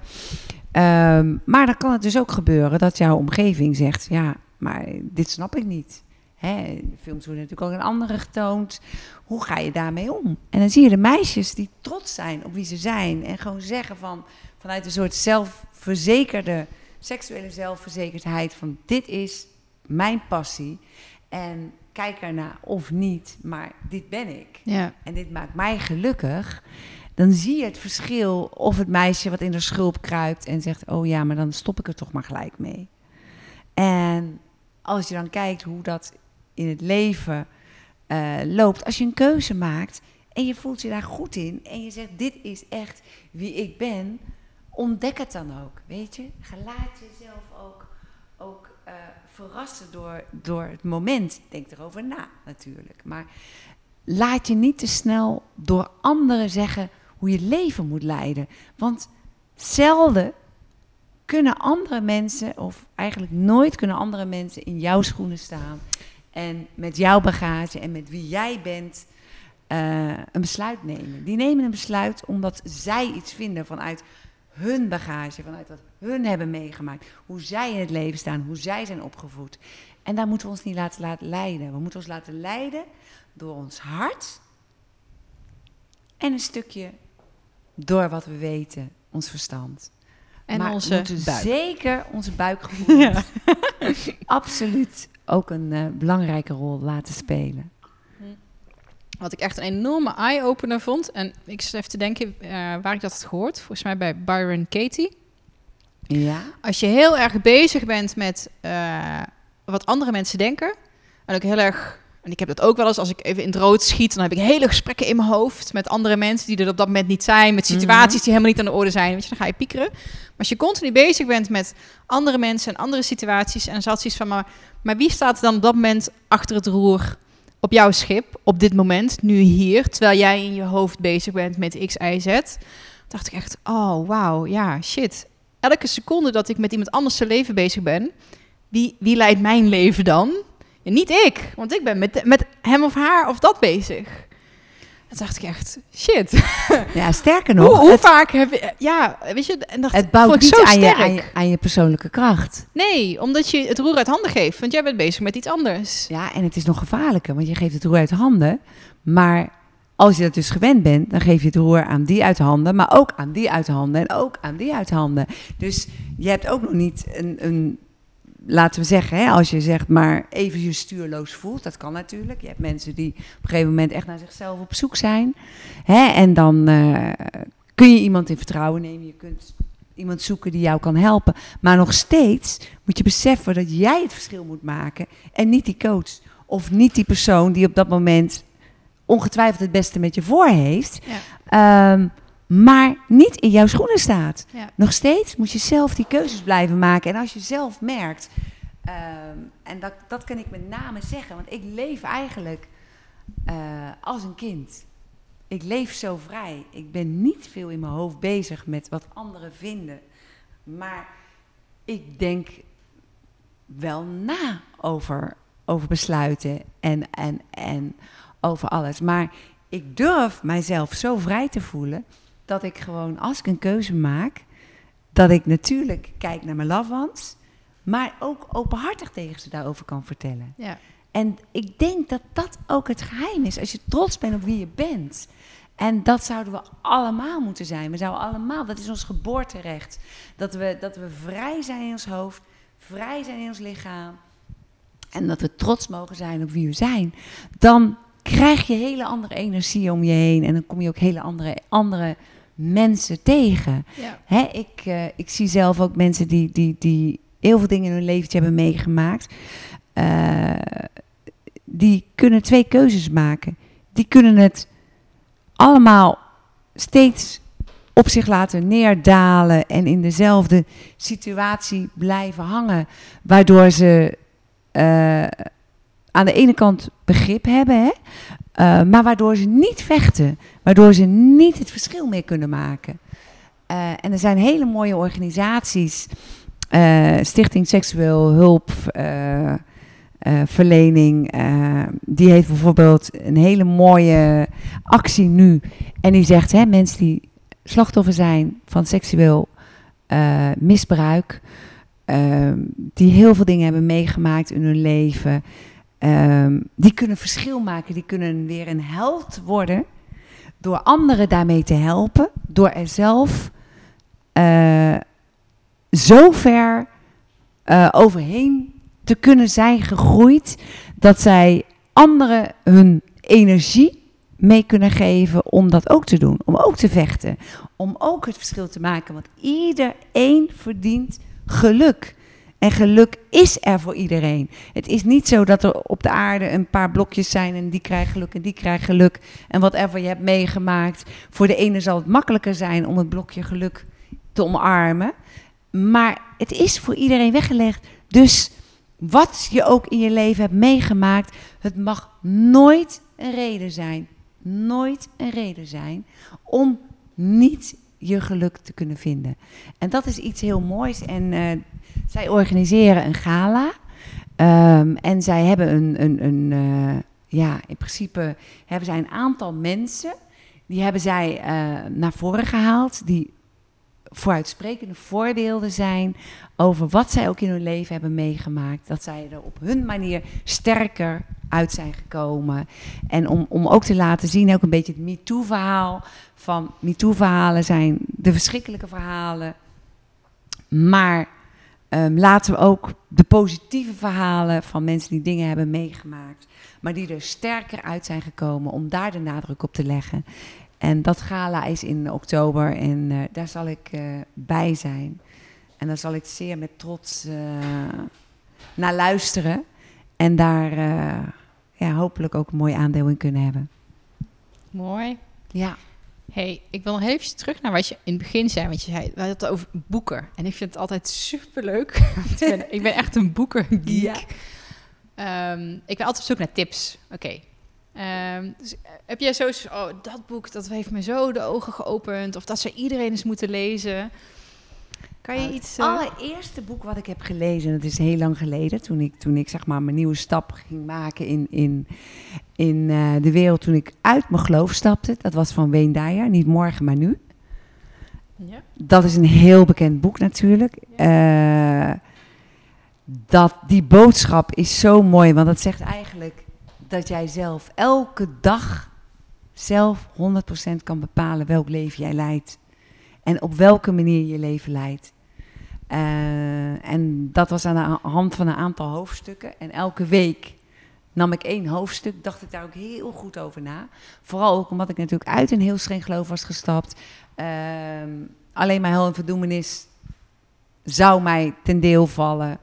Ehm, maar dan kan het dus ook gebeuren dat jouw omgeving zegt: Ja, maar dit snap ik niet. Hè, films worden natuurlijk ook in andere getoond. Hoe ga je daarmee om? En dan zie je de meisjes die trots zijn op wie ze zijn. En gewoon zeggen van, vanuit een soort zelfverzekerde, seksuele zelfverzekerdheid: van dit is mijn passie. En kijk ernaar of niet, maar dit ben ik ja. en dit maakt mij gelukkig, dan zie je het verschil of het meisje wat in de schulp kruipt en zegt: Oh ja, maar dan stop ik er toch maar gelijk mee. En als je dan kijkt hoe dat in het leven eh, loopt, als je een keuze maakt en je voelt je daar goed in en je zegt: Dit is echt wie ik ben, ontdek het dan ook. Weet je, laat jezelf ook, ook eh, verrassen door, door het moment. Denk erover na natuurlijk. Maar laat je niet te snel door anderen zeggen hoe je leven moet leiden. Want zelden kunnen andere mensen, of eigenlijk nooit kunnen andere mensen in jouw schoenen staan. En met jouw bagage en met wie jij bent eh, een besluit nemen. Die nemen een besluit omdat zij iets vinden vanuit hun bagage, vanuit wat hun hebben meegemaakt. Hoe zij in het leven staan, hoe zij zijn opgevoed. En daar moeten we ons niet laten, laten leiden. We moeten ons laten leiden door ons hart en een stukje door wat we weten, ons verstand. En maar onze buik. zeker onze buikgevoel absoluut ook een eh, belangrijke rol laten spelen. Wat ik echt een enorme eye-opener vond. En ik zit even te denken eh, waar ik dat had gehoord. Volgens mij bij Byron Katie. Ja, Als je heel erg bezig bent met eh, wat andere mensen denken. En ook heel erg. En ik heb dat ook wel eens als ik even in het rood schiet. Dan heb ik hele gesprekken in mijn hoofd met andere mensen die er op dat moment niet zijn. Met situaties die helemaal niet aan de orde zijn. Weet je, dan ga je piekeren. Maar als je continu bezig bent met andere mensen en andere situaties. En dan zat zoiets van, maar, maar wie staat er dan op dat moment achter het roer? Op jouw schip, op dit moment, nu hier, terwijl jij in je hoofd bezig bent met X, Y, Z, dacht ik echt, oh wauw, ja, shit. Elke seconde dat ik met iemand anders zijn leven bezig ben, wie, wie leidt mijn leven dan? Ja, niet ik, want ik ben met, met hem of haar of dat bezig. Dan dacht ik echt, shit. Ja, sterker nog, hoe het, vaak heb je... Ja, weet je, en dat het bouwt niet aan je, aan, je, aan je persoonlijke kracht. Nee, omdat je het roer uit handen geeft, want jij bent bezig met iets anders. Ja, en het is nog gevaarlijker, want je geeft het roer uit handen. Maar als je dat dus gewend bent, dan geef je het roer aan die uit handen, maar ook aan die uit handen en ook aan die uit handen. Dus je hebt ook nog niet een, een laten we zeggen, hè, als je zegt maar even je stuurloos voelt, dat kan natuurlijk. Je hebt mensen die op een gegeven moment echt naar zichzelf op zoek zijn. Hè, en dan eh, kun je iemand in vertrouwen nemen. Je kunt iemand zoeken die jou kan helpen. Maar nog steeds moet je beseffen dat jij het verschil moet maken en niet die coach. Of niet die persoon die op dat moment ongetwijfeld het beste met je voor heeft. Ja. Ehm, maar niet in jouw schoenen staat. Ja. Nog steeds moet je zelf die keuzes blijven maken. En als je zelf merkt, ehm, en dat, dat kan ik met name zeggen, want ik leef eigenlijk eh, als een kind. Ik leef zo vrij. Ik ben niet veel in mijn hoofd bezig met wat anderen vinden. Maar ik denk wel na over, over besluiten en, en, en over alles. Maar ik durf mijzelf zo vrij te voelen dat ik gewoon, als ik een keuze maak, dat ik natuurlijk kijk naar mijn loved ones, maar ook openhartig tegen ze daarover kan vertellen. Ja. En ik denk dat dat ook het geheim is, als je trots bent op wie je bent. En dat zouden we allemaal moeten zijn. We zouden allemaal, dat is ons geboorterecht. Dat we, dat we vrij zijn in ons hoofd, vrij zijn in ons lichaam. En dat we trots mogen zijn op wie we zijn. Dan krijg je hele andere energie om je heen. En dan kom je ook hele andere, andere mensen tegen. Ja. Hè, ik, eh, ik zie zelf ook mensen die, die, die heel veel dingen in hun leventje hebben meegemaakt. Eh, die kunnen twee keuzes maken. Die kunnen het allemaal steeds op zich laten neerdalen en in dezelfde situatie blijven hangen. Waardoor ze eh, aan de ene kant begrip hebben, hè, eh, maar waardoor ze niet vechten. Waardoor ze niet het verschil meer kunnen maken. Eh, en er zijn hele mooie organisaties. eh, Stichting Seksueel Hulp. verlening. eh, die heeft bijvoorbeeld een hele mooie actie nu. En die zegt, hè, mensen die slachtoffer zijn van seksueel misbruik, die heel veel dingen hebben meegemaakt in hun leven, ehm, die kunnen verschil maken, die kunnen weer een held worden door anderen daarmee te helpen, door er zelf eh, zo ver eh, overheen te kunnen zijn gegroeid dat zij anderen hun energie mee kunnen geven om dat ook te doen, om ook te vechten, om ook het verschil te maken, want iedereen verdient geluk. En geluk is er voor iedereen. Het is niet zo dat er op de aarde een paar blokjes zijn en die krijgen geluk en die krijgen geluk. En whatever je hebt meegemaakt. Voor de ene zal het makkelijker zijn om het blokje geluk te omarmen. Maar het is voor iedereen weggelegd. Dus wat je ook in je leven hebt meegemaakt, het mag nooit een reden zijn. Nooit een reden zijn om niet je geluk te kunnen vinden. En dat is iets heel moois. En eh, zij organiseren een gala. Ehm, en zij hebben een, een, een eh, ja, in principe hebben zij een aantal mensen. Die hebben zij eh, naar voren gehaald. Die vooruitsprekende voorbeelden zijn over wat zij ook in hun leven hebben meegemaakt. Dat zij er op hun manier sterker uit zijn gekomen. En om, om ook te laten zien, ook een beetje het MeToo-verhaal. Van MeToo-verhalen zijn de verschrikkelijke verhalen. Maar ehm, laten we ook de positieve verhalen van mensen die dingen hebben meegemaakt. Maar die er sterker uit zijn gekomen, om daar de nadruk op te leggen. En dat gala is in oktober en eh, daar zal ik eh, bij zijn. En daar zal ik zeer met trots eh, naar luisteren. En daar ja, hopelijk ook een mooi aandeel in kunnen hebben. Mooi. Ja. Hey, ik wil nog even terug naar wat je in het begin zei. Want je zei, we hadden het over boeken. En ik vind het altijd superleuk. Ik, ben, ik ben echt een boekengeek. Ja. Ehm, ik ben altijd op zoek naar tips. Oké, Ehm, dus, eh, heb jij zo, oh, dat boek, dat heeft me zo de ogen geopend. Of dat ze iedereen eens moeten lezen. Kan je iets... Het eh, allereerste boek wat ik heb gelezen, dat is heel lang geleden, toen ik, toen ik zeg maar mijn nieuwe stap ging maken in, in, in eh, de wereld, toen ik uit mijn geloof stapte. Dat was van Wayne Dyer, niet morgen, maar nu. ja? Dat is een heel bekend boek natuurlijk. Eh, dat, die boodschap is zo mooi, want dat zegt eigenlijk dat jij zelf elke dag zelf 100% kan bepalen welk leven jij leidt. En op welke manier je leven leidt. Eh, en dat was aan de ha- hand van een aantal hoofdstukken. En elke week nam ik één hoofdstuk, dacht ik daar ook heel goed over na. Vooral ook omdat ik natuurlijk uit een heel streng geloof was gestapt. Ehm, alleen maar hel en verdoemenis zou mij ten deel vallen.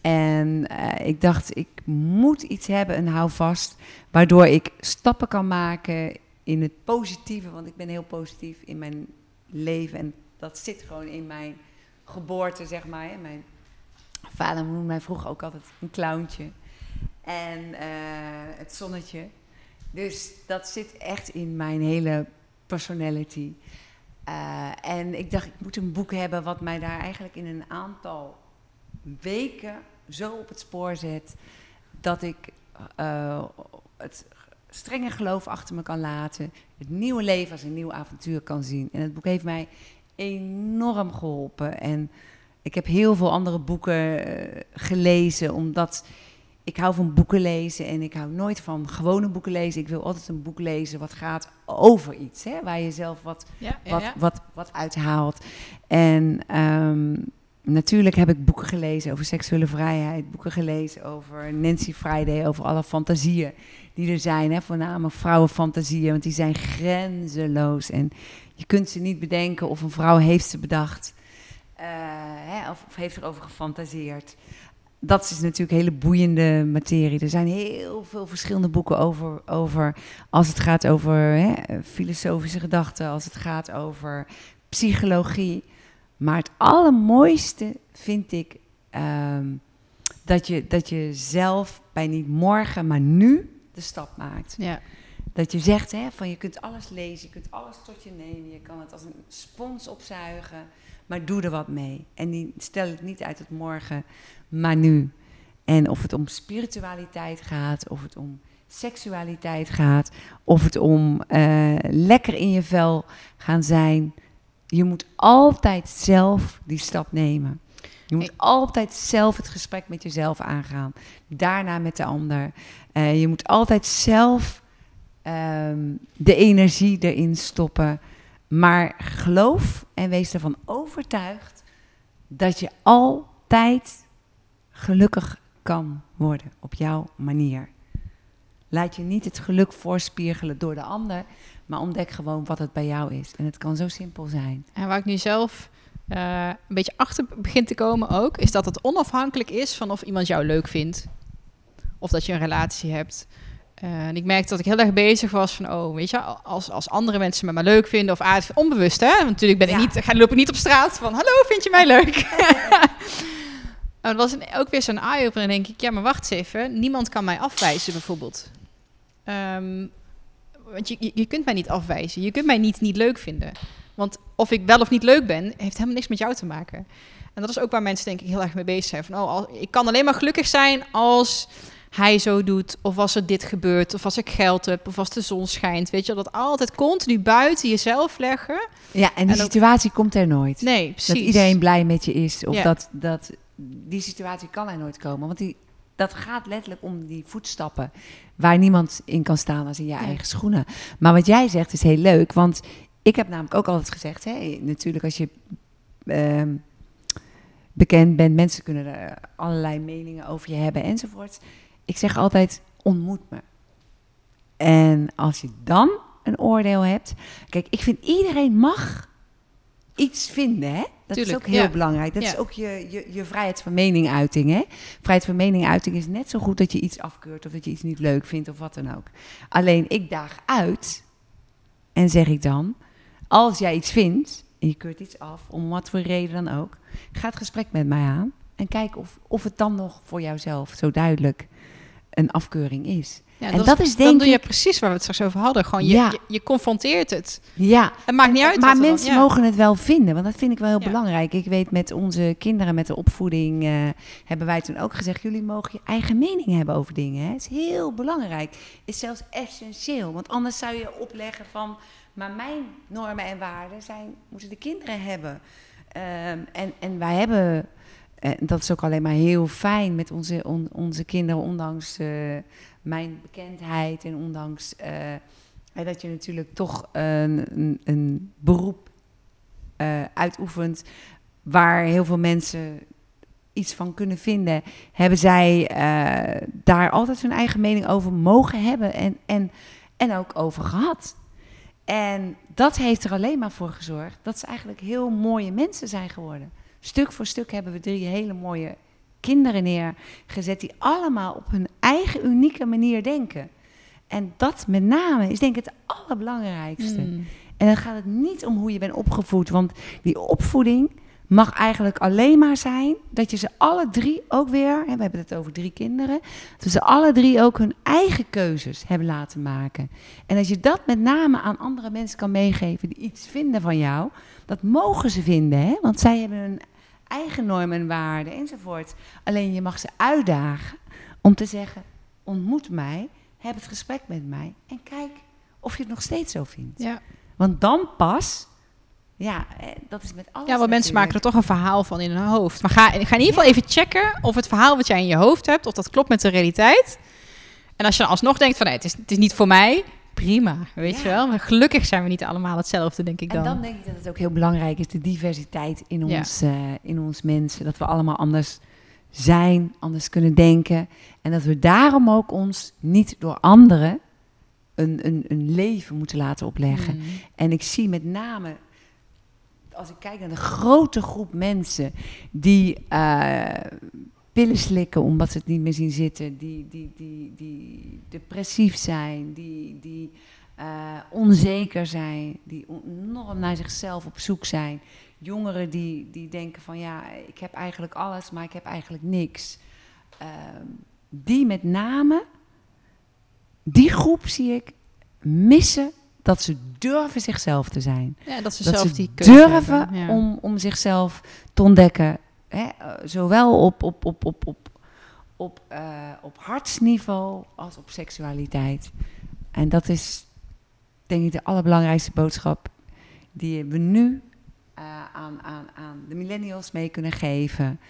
En eh, ik dacht, ik moet iets hebben, een houvast, waardoor ik stappen kan maken in het positieve. Want ik ben heel positief in mijn leven en dat zit gewoon in mijn geboorte, zeg maar. Hè. Mijn vader noemde mij vroeger ook altijd een clowntje. En eh, het zonnetje. Dus dat zit echt in mijn hele personality. Eh, en ik dacht, ik moet een boek hebben wat mij daar eigenlijk in een aantal weken zo op het spoor zet dat ik eh, het strenge geloof achter me kan laten, het nieuwe leven als een nieuw avontuur kan zien. En het boek heeft mij enorm geholpen. En ik heb heel veel andere boeken eh, gelezen, omdat ik hou van boeken lezen en ik hou nooit van gewone boeken lezen. Ik wil altijd een boek lezen wat gaat over iets, hè, waar je zelf wat Ja, ja, wat, ja. wat, wat uithaalt. En ehm, natuurlijk heb ik boeken gelezen over seksuele vrijheid, boeken gelezen over Nancy Friday, over alle fantasieën die er zijn, hè, voornamelijk vrouwenfantasieën, want die zijn grenzeloos. En je kunt ze niet bedenken of een vrouw heeft ze bedacht eh, hè, of, of heeft erover gefantaseerd. Dat is natuurlijk hele boeiende materie. Er zijn heel veel verschillende boeken over, over als het gaat over hè, filosofische gedachten, als het gaat over psychologie. Maar het allermooiste vind ik ehm, dat, je, dat je zelf bij niet morgen, maar nu de stap maakt. Ja. Dat je zegt hè, van je kunt alles lezen, je kunt alles tot je nemen, je kan het als een spons opzuigen, maar doe er wat mee. En die, stel het niet uit het morgen, maar nu. En of het om spiritualiteit gaat, of het om seksualiteit gaat, of het om eh, lekker in je vel gaan zijn. Je moet altijd zelf die stap nemen. Je moet altijd zelf het gesprek met jezelf aangaan. Daarna met de ander. Eh, je moet altijd zelf ehm, de energie erin stoppen. Maar geloof en wees ervan overtuigd dat je altijd gelukkig kan worden op jouw manier. Laat je niet het geluk voorspiegelen door de ander, maar ontdek gewoon wat het bij jou is. En het kan zo simpel zijn. En waar ik nu zelf eh, een beetje achter begin te komen ook, is dat het onafhankelijk is van of iemand jou leuk vindt. Of dat je een relatie hebt. Eh, en ik merkte dat ik heel erg bezig was van, oh, weet je, als, als andere mensen me maar leuk vinden, of is onbewust, hè? Want natuurlijk ben ik Ja. niet, ga loop ik niet op straat van, hallo, vind je mij leuk? Dat was een- ook weer zo'n eye-opener. En denk ik, ja, maar wacht eens even. Niemand kan mij afwijzen, bijvoorbeeld. Ehm, want je, je, kunt mij niet afwijzen. Je kunt mij niet niet leuk vinden. Want of ik wel of niet leuk ben, heeft helemaal niks met jou te maken. En dat is ook waar mensen denk ik heel erg mee bezig zijn. Van, oh, al- ik kan alleen maar gelukkig zijn als hij zo doet. Of als er dit gebeurt. Of als ik geld heb. Of als de zon schijnt. Weet je, dat altijd continu buiten jezelf leggen. Ja, en die En ook- situatie komt er nooit. Nee, precies. Dat iedereen blij met je is. Of Ja. dat, dat die situatie kan er nooit komen. Want die, dat gaat letterlijk om die voetstappen. Waar niemand in kan staan als in je Ja. eigen schoenen. Maar wat jij zegt is heel leuk. Want ik heb namelijk ook altijd gezegd. Hè, natuurlijk als je ehm, bekend bent. Mensen kunnen er allerlei meningen over je hebben enzovoort. Ik zeg altijd ontmoet me. En als je dan een oordeel hebt. Kijk, ik vind iedereen mag iets vinden, hè? Dat Tuurlijk, is ook heel ja. belangrijk. Dat Ja. is ook je, je, je vrijheid van meninguiting, hè? Vrijheid van meninguiting is net zo goed dat je iets afkeurt of dat je iets niet leuk vindt of wat dan ook. Alleen ik daag uit en zeg ik dan, als jij iets vindt en je keurt iets af, om wat voor reden dan ook, ga het gesprek met mij aan en kijk of, of het dan nog voor jouzelf zo duidelijk een afkeuring is. Ja, En dat is denk Dan doe je precies waar we het straks over hadden. Gewoon je, Ja. je, je confronteert het. Ja, Het maakt niet uit. maar dan- mensen ja. mogen het wel vinden, want dat vind ik wel heel belangrijk. Ik weet met onze kinderen, met de opvoeding, eh, hebben wij toen ook gezegd: jullie mogen je eigen mening hebben over dingen. Het is heel belangrijk. is zelfs essentieel. Want anders zou je opleggen van: maar mijn normen en waarden zijn, moeten de kinderen hebben. Ehm, en, en wij hebben, en dat is ook alleen maar heel fijn met onze, on- onze kinderen, ondanks eh, mijn bekendheid en ondanks. eh, dat je natuurlijk toch een, een, een beroep eh, uitoefent waar heel veel mensen iets van kunnen vinden, hebben zij eh, daar altijd hun eigen mening over mogen hebben en, en, en ook over gehad. En dat heeft er alleen maar voor gezorgd dat ze eigenlijk heel mooie mensen zijn geworden. Stuk voor stuk hebben we drie hele mooie kinderen neergezet die allemaal op hun eigen unieke manier denken. En dat met name is denk ik het allerbelangrijkste. Mm. En dan gaat het niet om hoe je bent opgevoed. Want die opvoeding mag eigenlijk alleen maar zijn dat je ze alle drie ook weer, hè, we hebben het over drie kinderen, dat we ze alle drie ook hun eigen keuzes hebben laten maken. En als je dat met name aan andere mensen kan meegeven die iets vinden van jou, dat mogen ze vinden, hè? want zij hebben hun eigen normen en waarden enzovoort. Alleen je mag ze uitdagen om te zeggen, ontmoet mij, heb het gesprek met mij en kijk of je het nog steeds zo vindt. Ja. Want dan pas, ja, eh, dat is met alles. ja, want mensen maken er toch een verhaal van in hun hoofd. Maar ga, ga in ieder geval even checken of het verhaal wat jij in je hoofd hebt, of dat klopt met de realiteit. En als je dan alsnog denkt van nee, het is, het is niet voor mij, prima, weet Ja. je wel. Maar gelukkig zijn we niet allemaal hetzelfde, denk ik En dan. dan denk ik dat het ook heel belangrijk is, de diversiteit in Ja. ons, eh, in ons mensen. Dat we allemaal anders zijn, anders kunnen denken. En dat we daarom ook ons niet door anderen een, een, een leven moeten laten opleggen. Mm. En ik zie met name, als ik kijk naar de grote groep mensen die eh, pillen slikken omdat ze het niet meer zien zitten, die, die, die, die depressief zijn, die, die eh, onzeker zijn, die enorm naar zichzelf op zoek zijn. Jongeren die, die denken van ja, ik heb eigenlijk alles, maar ik heb eigenlijk niks. Ehm, die met name, die groep zie ik missen dat ze durven zichzelf te zijn. Ja, dat ze Dat zelf ze die durven hebben, ja. om, om zichzelf te ontdekken. Eh, Zowel op, op, op, op, op, op, eh, op hartsniveau als op seksualiteit. En dat is denk ik de allerbelangrijkste boodschap die we nu eh, aan, aan, aan de millennials mee kunnen geven.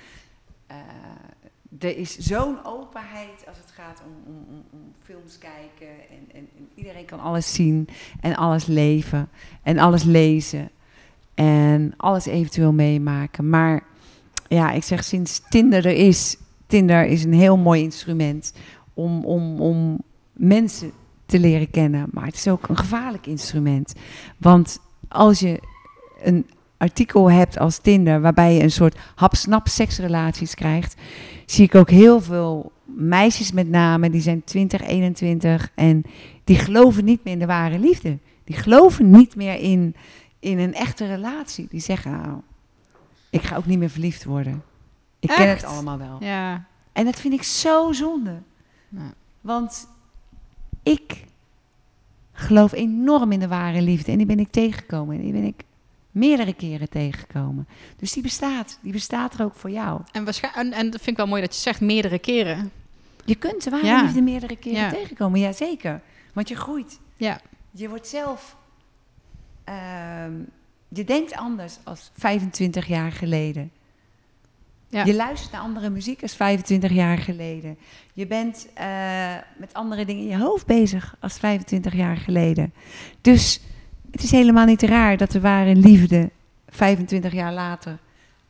Er is zo'n openheid als het gaat om, om, om, films kijken. En, en, en iedereen kan alles zien en alles leven en alles lezen. En alles eventueel meemaken. Maar ja, ik zeg sinds Tinder er is. Tinder is een heel mooi instrument om, om, om mensen te leren kennen. Maar het is ook een gevaarlijk instrument. Want als je een artikel hebt als Tinder, waarbij je een soort hap-snap seksrelaties krijgt, zie ik ook heel veel meisjes met name, die zijn 20, 21 en die geloven niet meer in de ware liefde. Die geloven niet meer in, in een echte relatie. Die zeggen, nou, ik ga ook niet meer verliefd worden. Ik ken het Echt? allemaal wel. Ja. En dat vind ik zo zonde. Ja. Want ik geloof enorm in de ware liefde. En die ben ik tegengekomen. En die ben ik meerdere keren tegengekomen. Dus die bestaat. Die bestaat er ook voor jou. En, en, en dat vind ik wel mooi dat je zegt meerdere keren. Je kunt de ware Ja. liefde meerdere keren Ja. tegenkomen. Jazeker. Want je groeit. Ja. Je wordt zelf... ehm, je denkt anders als 25 jaar geleden. Ja. Je luistert naar andere muziek als 25 jaar geleden. Je bent eh, met andere dingen in je hoofd bezig als 25 jaar geleden. Dus het is helemaal niet raar dat de ware liefde 25 jaar later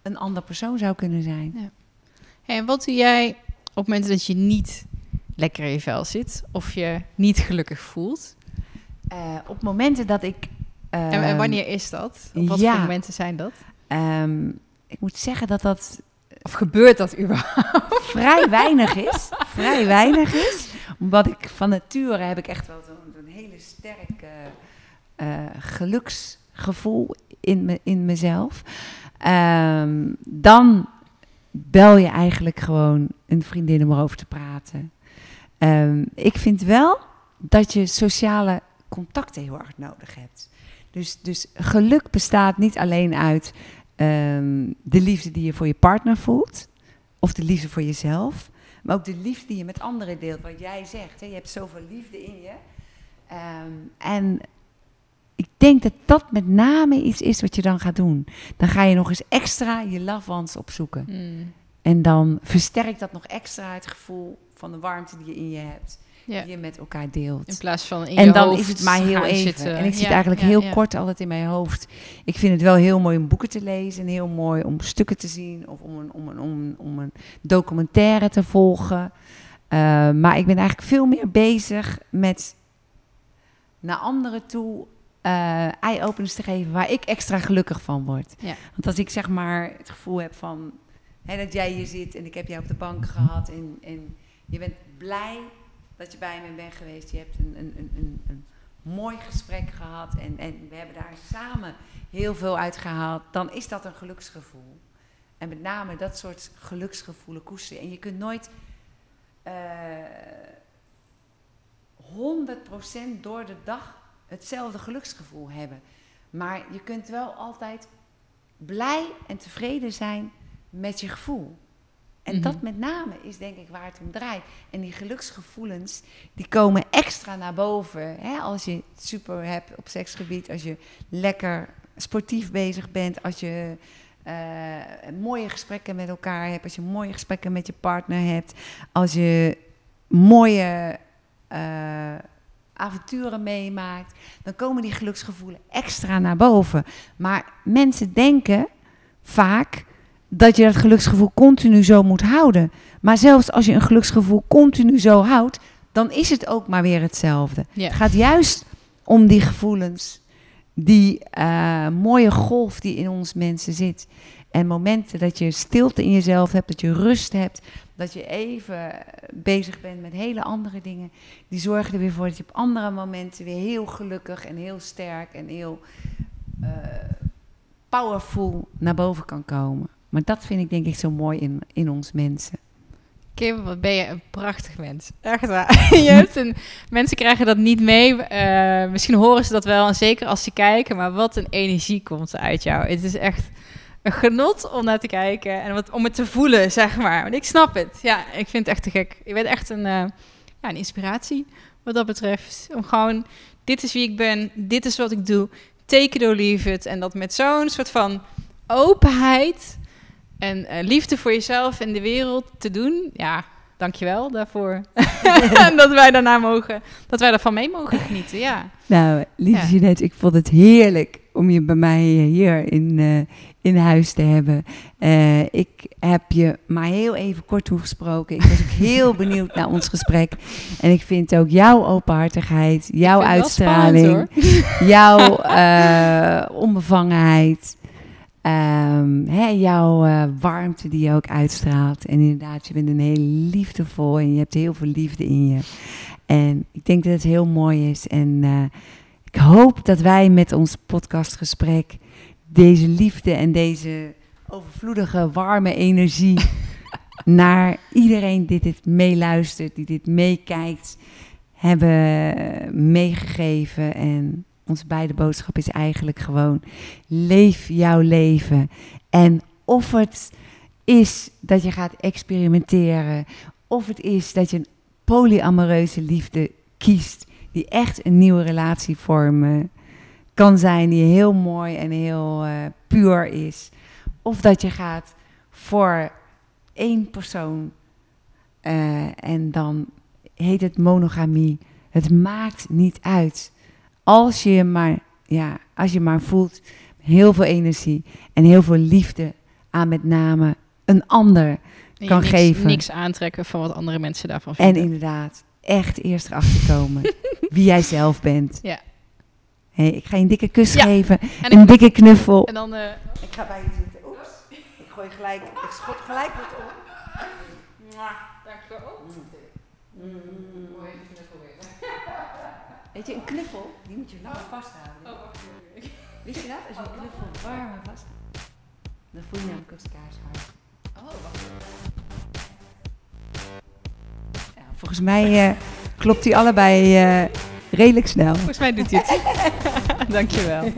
een ander persoon zou kunnen zijn. Hey, en wat doe jij op momenten dat je niet lekker in je vel zit of je niet gelukkig voelt? Eh, op momenten dat ik. En, en ehm, wanneer is dat? Op wat ja. voor momenten zijn dat? ehm, ik moet zeggen dat dat Of gebeurt dat überhaupt? vrij weinig is. vrij weinig is. Omdat ik van nature heb ik echt wel zo'n zo'n hele sterke eh, geluksgevoel in, me, in mezelf. Ehm, dan bel je eigenlijk gewoon een vriendin om erover te praten. Ik vind wel dat je sociale contacten heel erg nodig hebt. Dus, dus geluk bestaat niet alleen uit ehm, de liefde die je voor je partner voelt, of de liefde voor jezelf, maar ook de liefde die je met anderen deelt. Wat jij zegt, hè, je hebt zoveel liefde in je. Ehm, en ik denk dat dat met name iets is wat je dan gaat doen. Dan ga je nog eens extra je love ones opzoeken. Mm. En dan versterkt dat nog extra het gevoel van de warmte die je in je hebt. Ja. Die je met elkaar deelt. In plaats van in en je dan hoofd is het maar heel even. zitten. En ik zit eigenlijk heel kort altijd in mijn hoofd. Ik vind het wel heel mooi om boeken te lezen. En heel mooi om stukken te zien. Of om een, om een, om een, om een documentaire te volgen. Eh, maar ik ben eigenlijk veel meer bezig met naar anderen toe eh eye-openers te geven waar ik extra gelukkig van word. Ja. Want als ik zeg maar het gevoel heb van hè, dat jij hier zit en ik heb jou op de bank gehad en, en je bent blij dat je bij me bent geweest. Je hebt een, een, een, een, mooi gesprek gehad en, en we hebben daar samen heel veel uit gehaald. Dan is dat een geluksgevoel. En met name dat soort geluksgevoelen koesteren. En je kunt nooit eh 100% door de dag hetzelfde geluksgevoel hebben. Maar je kunt wel altijd blij en tevreden zijn met je gevoel. En Mhm. dat met name is denk ik waar het om draait. En die geluksgevoelens, die komen extra naar boven. Hè? Als je het super hebt op seksgebied, als je lekker sportief bezig bent, als je eh, mooie gesprekken met elkaar hebt, als je mooie gesprekken met je partner hebt, als je mooie eh, avonturen meemaakt, dan komen die geluksgevoelens extra naar boven. Maar mensen denken vaak dat je dat geluksgevoel continu zo moet houden. Maar zelfs als je een geluksgevoel continu zo houdt, dan is het ook maar weer hetzelfde. Het gaat juist om die gevoelens, die eh, mooie golf die in ons mensen zit. En momenten dat je stilte in jezelf hebt, dat je rust hebt, dat je even bezig bent met hele andere dingen. Die zorgen er weer voor dat je op andere momenten weer heel gelukkig en heel sterk en heel eh, powerful naar boven kan komen. Maar dat vind ik denk ik zo mooi in, in ons mensen. Kim, wat ben je een prachtig mens. Echt waar. je hebt een, mensen krijgen dat niet mee. Eh, misschien horen ze dat wel, en zeker als ze kijken. Maar wat een energie komt er uit jou. Het is echt een genot om naar te kijken. En wat, om het te voelen, zeg maar. Want ik snap het. Ja, ik vind het echt te gek. Je bent echt een, eh, ja, een inspiratie wat dat betreft. Om gewoon, dit is wie ik ben. Dit is wat ik doe. Take it or leave it. En dat met zo'n soort van openheid en eh, liefde voor jezelf en de wereld te doen. Ja, dankjewel daarvoor. en dat wij daarna mogen, dat wij daarvan mee mogen genieten. Ja. Nou, lieve Ja. Jeanette, ik vond het heerlijk om je bij mij hier in, eh, in huis te hebben. Eh, ik heb je maar heel even kort toegesproken. Ik was ook heel benieuwd naar ons gesprek. En ik vind ook jouw openhartigheid, jouw uitstraling, spannend, jouw eh, onbevangenheid, ehm, hè, jouw eh, warmte die je ook uitstraalt. En inderdaad, je bent een heel liefdevol en je hebt heel veel liefde in je. En ik denk dat het heel mooi is. En eh, ik hoop dat wij met ons podcastgesprek deze liefde en deze overvloedige, warme energie naar iedereen die dit meeluistert, die dit meekijkt, hebben meegegeven. En onze beide boodschap is eigenlijk gewoon: leef jouw leven. En of het is dat je gaat experimenteren, of het is dat je een polyamoreuze liefde kiest, die echt een nieuwe relatie vormen kan zijn, die heel mooi en heel eh, puur is. Of dat je gaat voor één persoon eh, en dan heet het monogamie. Het maakt niet uit. Als je maar, ja, als je maar voelt heel veel energie en heel veel liefde aan met name een ander. En je Kan niks, geven. niks aantrekken van wat andere mensen daarvan En vinden. inderdaad, echt eerst erachter komen wie jij zelf bent. Ja. Hey, ik ga je een dikke kus Ja. geven, En een ik- dikke knuffel. En dan... eh, Ik ga bij je zitten. Oeps. Ik gooi gelijk, ik schot gelijk wat op. Weet je, een knuffel, die moet je lang vasthouden. Wist je dat? Als je een knuffel warm en vast dan voel je namelijk als kaars hard. Oh, wacht. Ja, Volgens mij eh, klopt die allebei eh, redelijk snel. Volgens mij doet hij het. Dankjewel.